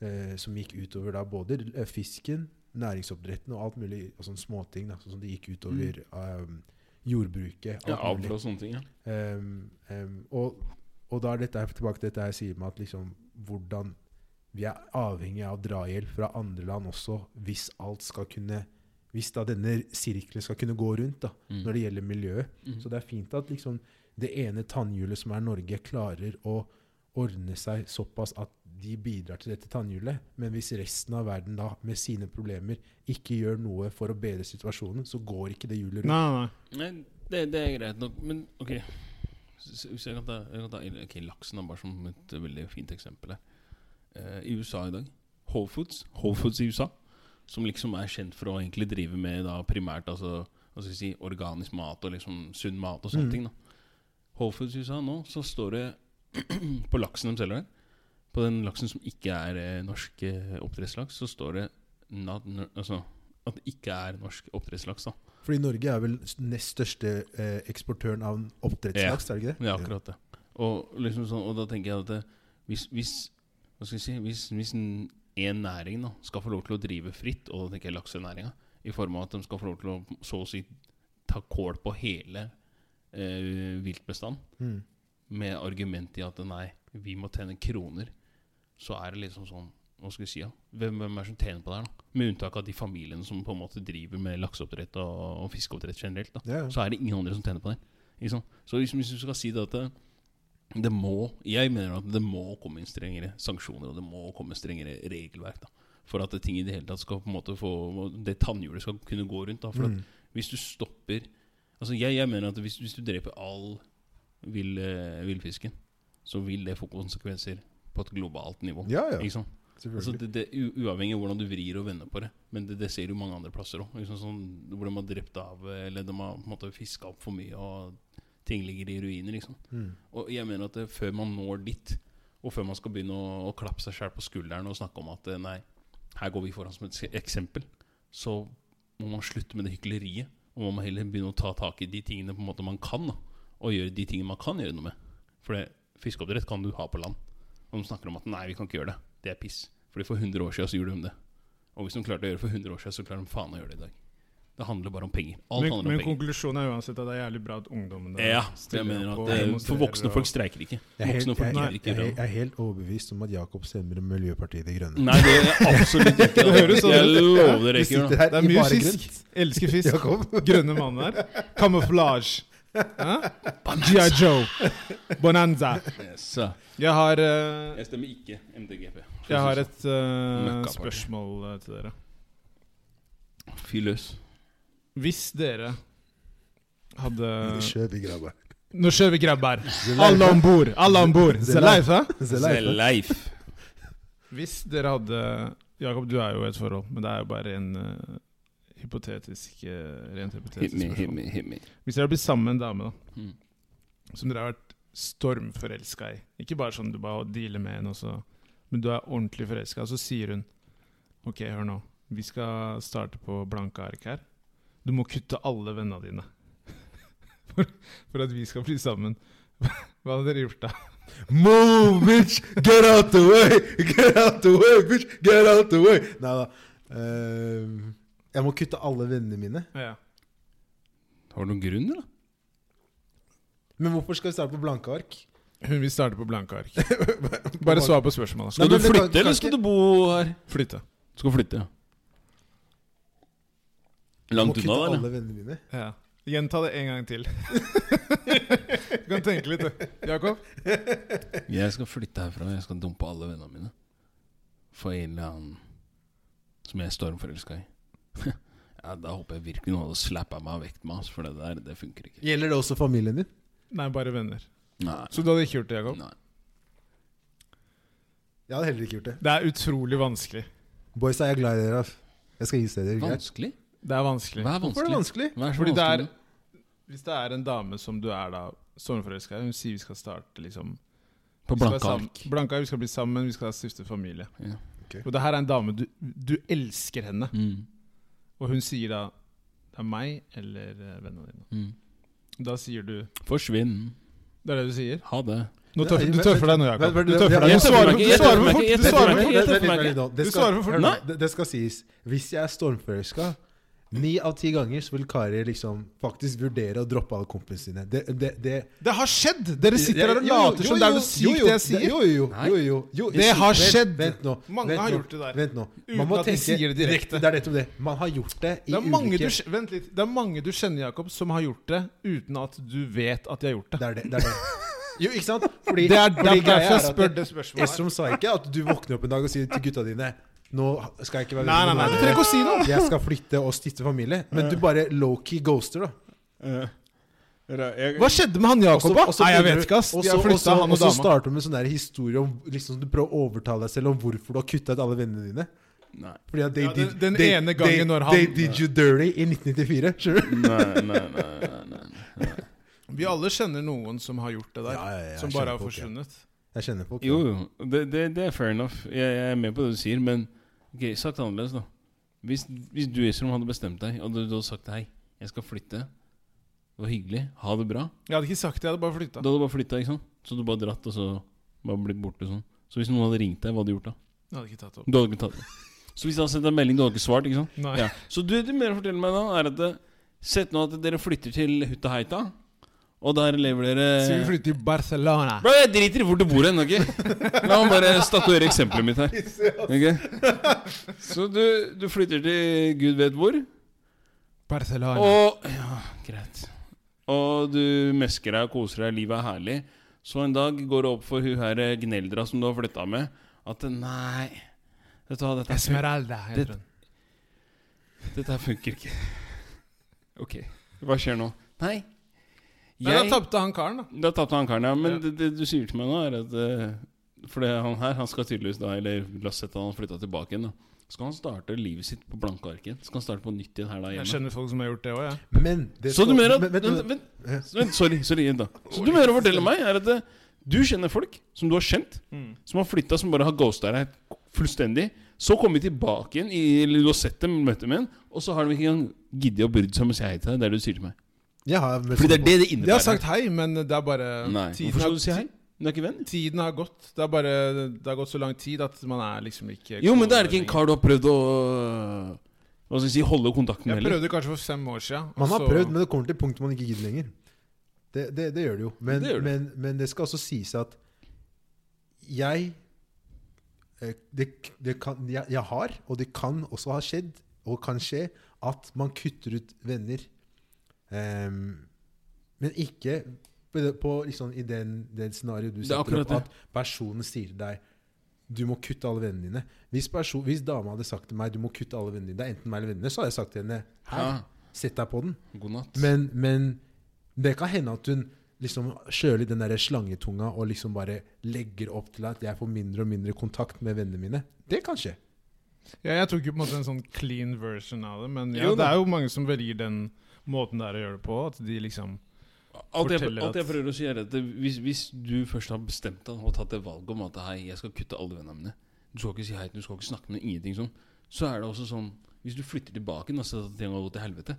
eh, som gikk utover da både eh, fisken, næringsoppdretten og alt mulig og sånne småting. da, Sånn som det gikk utover um, jordbruket. Alt ja, mulig. og sånne ting. Ja. Um, um, og, og da er dette tilbake til dette jeg sier med at liksom hvordan vi er avhengig av drahjelp fra andre land også, hvis alt skal kunne Hvis da denne sirkelen skal kunne gå rundt da, Mm. når det gjelder miljøet. Mm. Så det er fint at liksom det ene tannhjulet som er Norge, klarer å ordne seg såpass at de bidrar til dette tannhjulet. Men hvis resten av verden da med sine problemer ikke gjør noe for å bedre situasjonen, så går ikke det hjulet rundt. Nei, nei. Nei, det, det er greit nok, men ok Hvis jeg kan ta, jeg kan ta okay, laksen er bare som et veldig fint eksempel her. Uh, I USA i dag Whole Foods, Whole Foods i USA, som liksom er kjent for å egentlig drive med da primært altså, hva skal si, organisk mat og liksom sunn mat og sånne Mm. ting. da Whole Foods USA nå, så står det [CLEARS THROAT] på laksen de selger der, på den laksen som ikke er eh, norsk eh, oppdrettslaks, så står det not, altså, at det ikke er norsk oppdrettslaks. da Fordi Norge er vel nest største eh, eksportøren av oppdrettslaks, er det ikke det? Er akkurat det. Og, liksom sånn, og da tenker jeg at det, hvis, hvis Hva skal jeg si Hvis, hvis en, en næring da skal få lov til å drive fritt, og da tenker jeg laksenæringa, i form av at de skal få lov til å så å si ta kål på hele eh, viltbestand Mm. med argument i at nei, vi må tjene kroner, så er det liksom sånn Hva skal vi si? Ja? Hvem, hvem er det som tjener på det her? da? Med unntak av de familiene som på en måte driver med lakseoppdrett og, og fiskeoppdrett generelt. da ja. så er det ingen andre som tjener på det. Liksom. Så hvis, hvis du skal si det at det, det må Jeg mener at det må komme inn strengere sanksjoner, og det må komme strengere regelverk. da For at ting i det hele tatt skal på en måte få Det tannhjulet skal kunne gå rundt. da For at Mm. hvis du stopper Altså jeg, jeg mener at hvis, hvis du dreper all vill, uh, villfisken, så vil det få konsekvenser på et globalt nivå. Ja, ja. Ikke sant? Altså det, det, uavhengig av hvordan du vrir og vender på det. Men det, det ser du mange andre plasser òg. Liksom sånn, hvor de har drept av Eller de har på fiska opp for mye, og ting ligger i ruiner. Liksom. Mm. Og jeg mener at det, før man når dit, og før man skal begynne å, å klappe seg sjøl på skulderen og snakke om at eh, nei, her går vi foran som et eksempel, så må man slutte med det hykleriet. Og man må heller begynne å ta tak i de tingene på en måte man kan, og gjøre de tingene man kan gjøre noe med. For fiskeoppdrett kan du ha på land. Og de snakker om at nei, vi kan ikke gjøre det. Det er piss. Fordi for 100 år siden så gjorde de det. Og hvis de klarte å gjøre det for 100 år siden, så klarer de faen å gjøre det i dag. Det handler bare om penger. Alt Men, men penger. konklusjonen er uansett at det er jævlig bra at ungdommene Ja, jeg stiller mener at For voksne og- folk streiker ikke. Jeg er, Voksne helt, folk jeg, jeg, ikke jeg, jeg er helt overbevist om at Jakob stemmer Miljøpartiet De Grønne. Nei, det er absolutt ikke. Det høres sånn Jeg lover dere ikke. det. er mye fisk. grønt. Elsker fisk. Jakob. Grønne mannen her. Kamuflasje. Hæ? G.I. Joe. Bonanza. Yes. Jeg har, uh, Jeg stemmer ikke MDGP. jeg har et uh, spørsmål eh, til dere. Fyr løs. Hvis dere hadde Kjøp vi grabber. Nå kjører vi grabber. Alle om bord! Alle om bord! Life, hæ? The life, Hvis dere hadde Jakob, du er jo i et forhold, men det er jo bare en uh, hypotetisk uh, Rent Hit hypotetisk me, hit me, hit me. Hvis dere hadde blitt sammen med en dame da Mm. som dere har vært stormforelska i Ikke bare sånn du bare dealer med henne, og så- men du er ordentlig forelska, og så sier hun Ok, hør nå. Vi skal starte på blanke ark her. Du må kutte alle vennene dine [LAUGHS] for, for at vi skal bli sammen. [LAUGHS] Hva hadde dere gjort da? Move, bitch! Get out the way! Get out the way, bitch! Get out the way! Nei da. Uh, jeg må kutte alle vennene mine. Ja. Har du noen grunn, eller? Men hvorfor skal vi starte på blanke ark? Hun vil starte på blanke ark. [LAUGHS] Bare svar på spørsmålet. Skal Nei, du flytte, kan- kan eller ikke- skal du bo her? Flytte. Du skal flytte, ja. Langt unna, eller? alle vennene mine. Ja. Gjenta det en gang til. [LAUGHS] du kan tenke litt, du. Jakob? Jeg skal flytte herfra. Jeg skal dumpe alle vennene mine. For en eller annen som jeg er stormforelska i. [LAUGHS] ja, da håper jeg virkelig noen hadde slappa meg vekk med oss, for det der, det funker ikke. Gjelder det også familien din? Nei, bare venner. Nei. Så du hadde ikke gjort det, Jakob? Nei. Jeg hadde heller ikke gjort det. Det er utrolig vanskelig. Boys, jeg er glad i dere. Jeg skal gi dere greit. Vanskelig? Det er vanskelig. Hva er Hvorfor er det vanskelig? vanskelig? Hva er så Fordi det er vanskelig? Hvis det er en dame som du er da stormforelska i, hun sier vi skal starte liksom På vi skal blanke sam- ark. Blanke ark, vi skal bli sammen, vi skal stifte familie. Ja. Og det her er en dame du, du elsker henne, Mm. og hun sier da det er meg eller eh, vennene dine. Mm. Da sier du Forsvinn. Det er det du sier? Ha det. Nå tøffer, du tøffer deg nå, Jakob. Du tøffer deg. Du svarer for du svarer for fort. Du svarer for fort. Du svarer for fort. det skal sies. Hvis jeg er stormforelska Ni av ti ganger så vil Kari liksom faktisk vurdere å droppe alle kompisene sine. Det, det, det, Det har skjedd! Dere sitter her og later som det er noe sykt det jeg sier. Jo, jo, jo, jo, jo. Det har skjedd. Vent nå. Mange vent har gjort det der. Vent nå. Uten Man må at de tenke sier det direkte. Det er nettopp det. Man har gjort det i Det du, ulike vent litt. det er mange du kjenner, Jakob, som har gjort det uten at du vet at de har gjort det. Det er det. det, er det. Jo, ikke sant? [LAUGHS] Fordi, Det er fordi derfor jeg er spør det spørsmålet. Estrom sa ikke at du våkner opp en dag og sier til gutta dine Nå skal jeg ikke være Nei, nei, nei, du trenger ikke å si noe. Jeg skal flytte og stifte familie. Men du bare low-key ghoster, da. Hva skjedde med han Jakob, da? Nei, jeg vet ikke, ass. og De så- har og flytta han og Og så starter du med sånn der historie om liksom, Du prøver å overtale deg selv om hvorfor du har kutta ut alle vennene dine. Nei. Fordi at they Ja, den- did, den they, ene gangen they, når han- They did you dirty i 1994. Sure. Nei, nei, nei, nei, nei. Vi alle kjenner noen som har gjort det der. Ja, ja, ja, som bare har forsvunnet. Jeg kjenner folk. Jo, ja. jo. Det, det, det er fair enough. Jeg, jeg er med på det du sier, men ok, sagt annerledes, da. Hvis, hvis du Esrom, hadde bestemt deg, og du, du hadde sagt hei, jeg skal flytte Det var hyggelig. Ha det bra. Jeg hadde ikke sagt det, jeg hadde bare flytta. Du hadde bare flytta, ikke sant? Så du bare dratt, og så bare blitt borte sånn. Så hvis noen hadde ringt deg, hva hadde du gjort da? Jeg hadde ikke tatt det opp. Du hadde ikke tatt det. Så hvis jeg hadde sendt deg en melding, du hadde ikke svart, ikke sant? Nei. Ja. Så du, det mer forteller meg da, er at Sett nå at dere flytter til Hutta Heita, og der lever dere Så vi flytter til Barcelona. Bro, jeg driter i hvor du bor hen, ok? La meg bare statuere eksempelet mitt her. Okay? Så du, du flytter til gud vet hvor, Barcelona. og Ja, greit. Og du mesker deg og koser deg, livet er herlig. Så en dag går det opp for hun her gneldra som du har flytta med, at nei Vet du hva, dette, Esmeralda heter Det- den. dette funker ikke. Ok, hva skjer nå? Nei. Men da tapte han karen, da. Da tapte han karen, ja. Men Ja. Det, det du sier til meg nå, er at uh, For det han her, han skal tydeligvis da Eller la oss sette han flytta tilbake igjen, da. Skal han starte livet sitt på blanke ark? Skal han starte på nytt igjen her da hjemme? Jeg kjenner folk som har gjort det òg, jeg. Men det Så du mener at men- vent, men- vent, Ja. vent, Sorry, sorry, da. Så du mener å fortelle meg, er at eh, du kjenner folk som du har kjent, Mm. som har flytta, som bare har ghosta deg fullstendig. Så kommer de tilbake igjen, i, eller du har sett dem, møtt dem igjen, og så har de ikke engang giddet å brydd seg om å si hei til deg. Det er det du sier til meg. Jeg har Fordi det er det det De Jeg har sagt hei, men det er bare Nei. tiden Hvorfor skal har- du si hei? Du er ikke venn? Tiden har gått. Det er bare Det har gått så lang tid at man er liksom ikke Jo, men det er ikke en kar du har prøvd å Hva skal jeg si, holde kontakten med Jeg prøvde kanskje for fem år siden. Man har så- prøvd, men det kommer til punktet man ikke gidder lenger. Det, det, det gjør det jo. Men Det det. Men, men det skal også sies at jeg eh, det, det kan, jeg, jeg har, og det kan også ha skjedd, og kan skje, at man kutter ut venner. Ehm, men ikke på, på liksom, i den, den scenarioet du er setter opp, at personen sier til deg du må kutte alle vennene dine. Hvis, person, hvis dama hadde sagt til meg du må kutte alle vennene dine, det er enten meg eller vennene, så hadde jeg sagt til henne her, Ja, sett deg på den. god natt. Men, men det kan hende at hun liksom kjøler den der slangetunga og liksom bare legger opp til at jeg får mindre og mindre kontakt med vennene mine. Det kan skje. Ja, jeg tok jo på en måte en sånn clean version av det, men ja, Jo det er jo mange som velger den måten der å gjøre det på. At de liksom Alt jeg, alt jeg prøver å si, er at hvis, hvis du først har bestemt deg og tatt det valget om at hei, jeg skal kutte alle vennene mine Du skal ikke si hei, du skal ikke snakke med ingenting sånn. Så er det også sånn Hvis du flytter tilbake og ser at ting har gått til helvete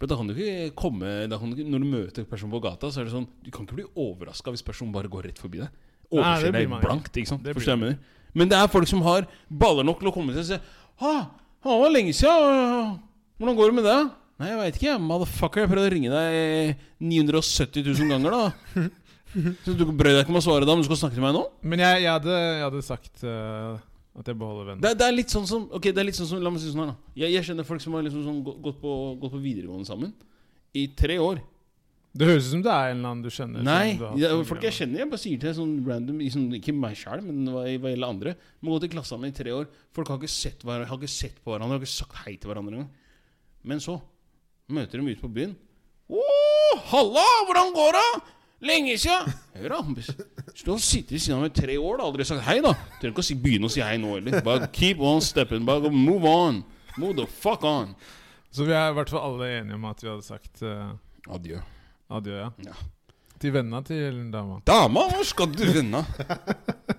Men Da kan du ikke komme du ikke, Når du møter en person på gata, så er det sånn Du kan ikke bli overraska hvis personen bare går rett forbi deg. Overser deg blankt. ikke sant? Forstår jeg mener? Men det er folk som har baller nok til å komme til og si Ha, det var lenge siden. Hvordan går det med det? Nei, jeg veit ikke. Motherfucker, jeg prøvde å ringe deg 970 000 ganger, da. [LAUGHS] Så du brød deg ikke om å svare da, men du skal snakke til meg nå? Men jeg, jeg, hadde, jeg hadde sagt uh, at jeg beholder venner. Det, det er litt sånn som Ok, det er litt sånn som La meg si sånn her, da. Jeg, jeg kjenner folk som har liksom sånn gått, på, gått på videregående sammen i tre år. Det høres ut som det er en eller annen du kjenner. Nei, du ja, folk jeg kjenner, jeg bare sier til sånn random i sånn, Ikke meg sjøl, men hva, hva gjelder andre. Må gå til klassa mi i tre år. Folk har ikke sett, har ikke sett på hverandre, har ikke sagt hei til hverandre engang. Men så møter dem ute på byen. Å, halla! Hvordan går det? Lenge siden! Hør da, du har sittet ved siden av meg i tre år og aldri sagt hei, da. Trenger ikke å si, begynne å si hei nå heller. Bare keep on stepping. Bare and move on. Move the fuck on. Så vi er i hvert fall alle enige om at vi hadde sagt uh, Adjø. adjø, ja. Ja. Til venna til dama. Dama, hvor skal du venna?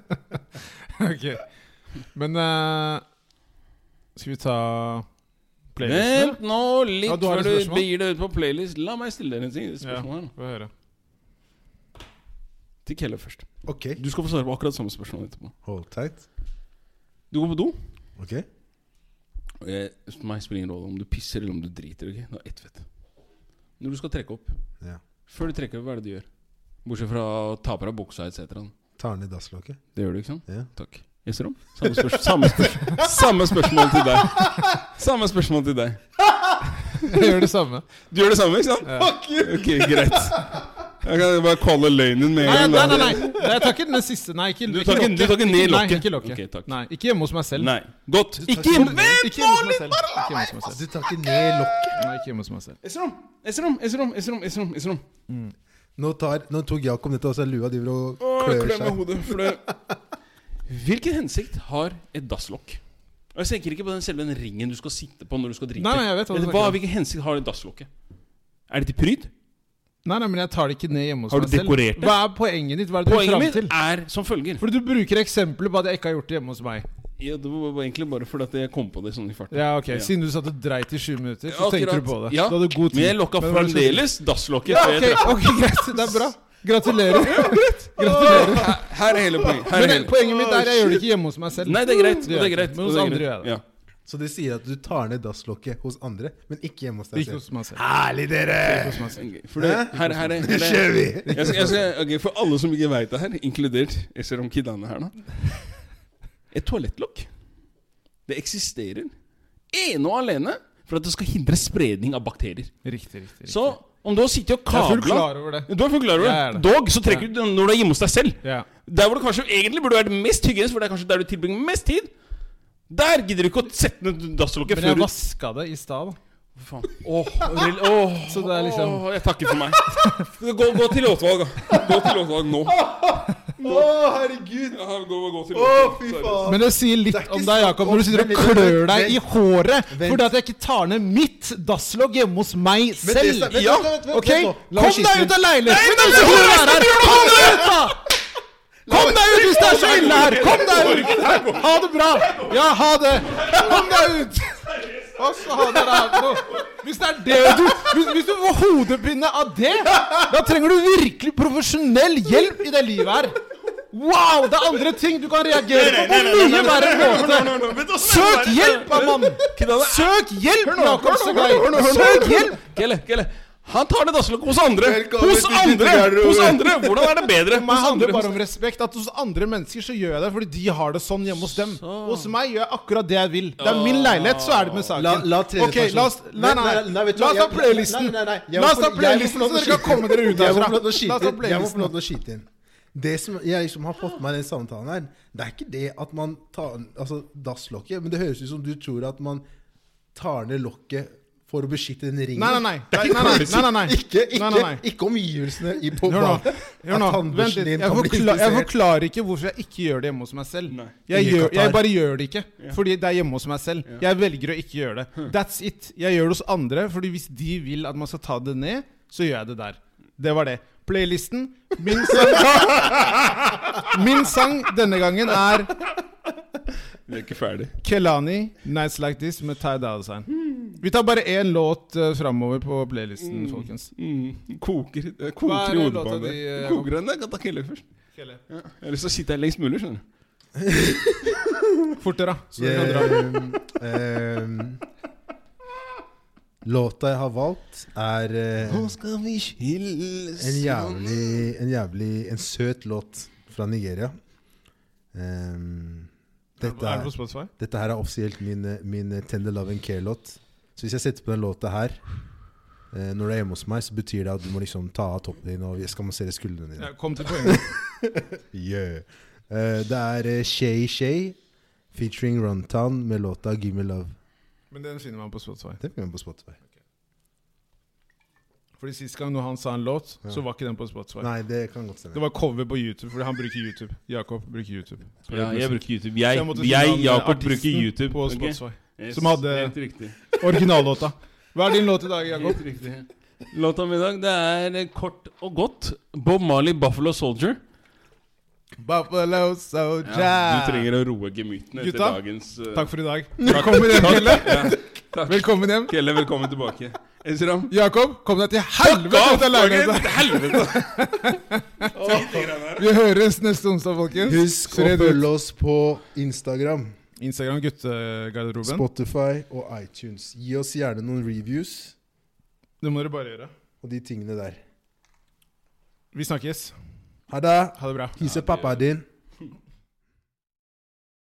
[LAUGHS] ok. Men uh, skal vi ta? Vent nå litt Ja, du har før du begir deg ut på playlist. La meg stille deg et spørsmål høre. Til Kelle først. Ok, Du skal få svare på akkurat samme spørsmål etterpå. hold tight. Du går på do. Ok, Og jeg, For meg spiller ingen rolle om du pisser eller om du driter. ok? Det er ett fett. Når du skal trekke opp ja. Før du trekker opp, hva er det du gjør? Bortsett fra å ta på deg buksa etc. Tar ned dasslokket. Det gjør du, ikke sant? Ja. Takk. Gjesserom? Samme, spørs samme, spørs samme spørsmål til deg. Samme spørsmål til deg. [LAUGHS] Jeg gjør det samme. Du gjør det samme, ikke sant? Ja. Ok, greit. Jeg kan bare calle løgnen med Nei, en nei, gang. nei, nei. Nei, Jeg tar ikke den siste. Nei, ikke, Du tar ikke- lokket. du tar ikke ned Nei, ikke lokket. Ok, takk. Nei, ikke hjemme hos meg selv. Nei. Godt. Ikke hjemme hos meg selv. Meg. Du tar ikke ned lokket. Nei, ikke hjemme hos meg selv. Esrom, Esrom, Esrom, Esrom, Esrom, Esrom. Nå, tar, nå tok Jakob nettopp også lua driver og klør med seg. hodet. For det. [LAUGHS] Hvilken hensikt har et dasslokk? Og Jeg tenker ikke på den selve den ringen du skal sitte på når du skal drite. Nei, nei, jeg vet hva du Men snakker om. Hvilken hensikt har det dasslokket? Er det til pryd? Nei, nei, men jeg tar det ikke ned hjemme hos Har du meg selv. dekorert det? Hva er poenget ditt? Hva er det du vil Poenget fram mitt til? er som følger. Fordi du bruker eksempler på at jeg ikke har gjort det hjemme hos meg. Ja, det var egentlig bare fordi at jeg kom på det sånn i farten. Ja, ok, Ja. Siden du satt og dreit i sju minutter, så Ja, tenkte du på det. Ja, Du hadde god tid. Men jeg lokka hva fremdeles dasslokket. Ja, før jeg ok, traff. ok, greit. Det er bra. Gratulerer. [LAUGHS] Gratulerer. Her, her er hele poenget. Her er Men hele. poenget mitt er jeg gjør det ikke hjemme hos meg selv. Nei, det er greit. Det er greit. Men hos andre gjør jeg det. Ja. Så de sier at du tar ned dasslokket hos andre, men ikke hjemme hos deg Ikke selv. hos. Herlig, dere! For det, her, her, er- her, er- kjører vi! jeg skal, jeg skal, okay, For alle som ikke veit det her, inkludert Jeg ser om Kidane her nå Et toalettlokk Det eksisterer ene og alene for at det skal hindre spredning av bakterier. Riktig, riktig. riktig. Så om du har sittet og jeg er fullt kabla klar over det. Du er fullt klar over Jeg er det? det. Dog så trekker du når du er hjemme hos deg selv. Ja. Der hvor det kanskje egentlig burde vært mest hygienisk, for det er kanskje der du tilbringer mest tid. Der gidder du ikke å sette ned dasslokket Men før jeg du vaska det i stad. da. Faen. Åh, rel- åh, Så det er liksom- åh, Jeg takker for meg. [LAUGHS] Gå, gå til låtvalg, da. Gå til låtvalg nå. [LAUGHS] Å, herregud! Ja, gå, gå til Å, fy faen! Men det sier litt Det er ikke om deg, Jakob, når du sitter og Vent klør deg vent. i håret Vent. fordi at jeg ikke tar ned mitt dasslogg hjemme hos meg selv. vent, vent, Ja, vent, vent, ok? vent nå. La Kom deg ut av leiligheten! Nei, så du er her. Kom deg ut, da! Kom deg ut hvis det er så ille her! Kom deg ut! Ha det bra! Ja, ha det! Kom deg ut! Hva for noe? Hvis det er det du hvis, hvis du får hodepine av det, da trenger du virkelig profesjonell hjelp i det livet her. Wow! Det er andre ting du kan reagere på på mye verre måte. Søk hjelp, mann! Søk hjelp, Jakob Segay! Søk hjelp! Gelle, gelle. Han tar det dasslokket hos andre. Hos andre! Hos andre! Hvordan er det bedre? For meg handler bare om respekt. At hos andre mennesker så gjør jeg det fordi de har det sånn hjemme hos dem. Hos meg gjør jeg akkurat det jeg vil. Det er min leilighet, så er det med saken. La, la Ok, la oss Nei, la oss ta playlisten. La oss ta playlisten, så dere kan komme dere ut herfra. Jeg må få lov til å skyte inn. Det som jeg liksom har fått med den samtalen her, det er ikke det at man tar Altså dasslokket, men det høres ut som du tror at man tar ned lokket for å beskytte den ringen. Nei, nei, nei. Nei, nei, nei, nei. Ikke, ikke, Nei, nei, nei. ikke omgivelsene i på badet. At Vent tannbørsten din kan bli forklar, jeg forklarer ikke hvorfor jeg ikke gjør det hjemme hos meg selv. Jeg, gjør, jeg bare gjør det ikke. Fordi det er hjemme hos meg selv. Jeg velger å ikke gjøre det. That's it. Jeg gjør det hos andre, Fordi hvis de vil at man skal ta det ned, så gjør jeg det der. Det var det. Playlisten. Min sang, [LAUGHS] Min sang denne gangen er Vi er ikke ferdig. Kelani, 'Nights Like This' med Ty Dolla Sign. Vi tar bare én låt uh, framover på playlisten, folkens. Mm, koker Hva koker er i det hodet låta på meg. di, eh, Koker den? Jeg kan ta Kelle først. Ja. Jeg har lyst til å sitte her lengst mulig, skjønner du. [LAUGHS] Fortere, da. Så du kan dra. Ehm, ehm, låta jeg har valgt, er eh, skal vi skilles en jævlig, en jævlig En søt låt fra Nigeria. Um, dette, Er det på er, Spotify? dette her er offisielt min, eh, min eh, Tender Love and Care-låt. Så hvis jeg setter på den låta her eh, når du er hjemme hos meg, så betyr det at du må liksom ta av toppen din og jeg skal massere skuldrene dine. Ja, kom til poenget. [LAUGHS] Yeah. uh, det er uh, Shay Shay featuring Runtown med låta 'Give Me Love'. Men den finner man på Spotify. Den finner man på Spotify. Fordi Sist gang når han sa en låt, Ja. så var ikke den på Spotify. Nei, det kan godt stemme. Det var cover på YouTube, fordi han bruker YouTube. Jakob bruker YouTube. Ja, jeg bruker YouTube. Jeg, Jeg, jeg Jakob, bruker YouTube. På Spotify Spotify. Yes, Som hadde- Originallåta. Hva er din låt i dag, Jakob? Helt riktig. Låta mi i dag, det er kort og godt Bob Marley, 'Buffalo Soldier'. Buffalo Soja. Ja, du trenger å roe gemyttene etter Gutta, dagens uh... Takk for i dag. Velkommen hjem, Kelle. Ja. Velkommen hjem. Kelle, velkommen tilbake. Esram? Jakob, kom deg til helvete ut av leiligheten! Helvete! Vi høres neste onsdag, folkens. Husk å følge oss på Instagram, Instagram guttegarderoben. Spotify og iTunes. Gi oss gjerne noen reviews Det må dere bare gjøre. og de tingene der. Vi snakkes. Ha det! Ha det bra. Hilse pappa din.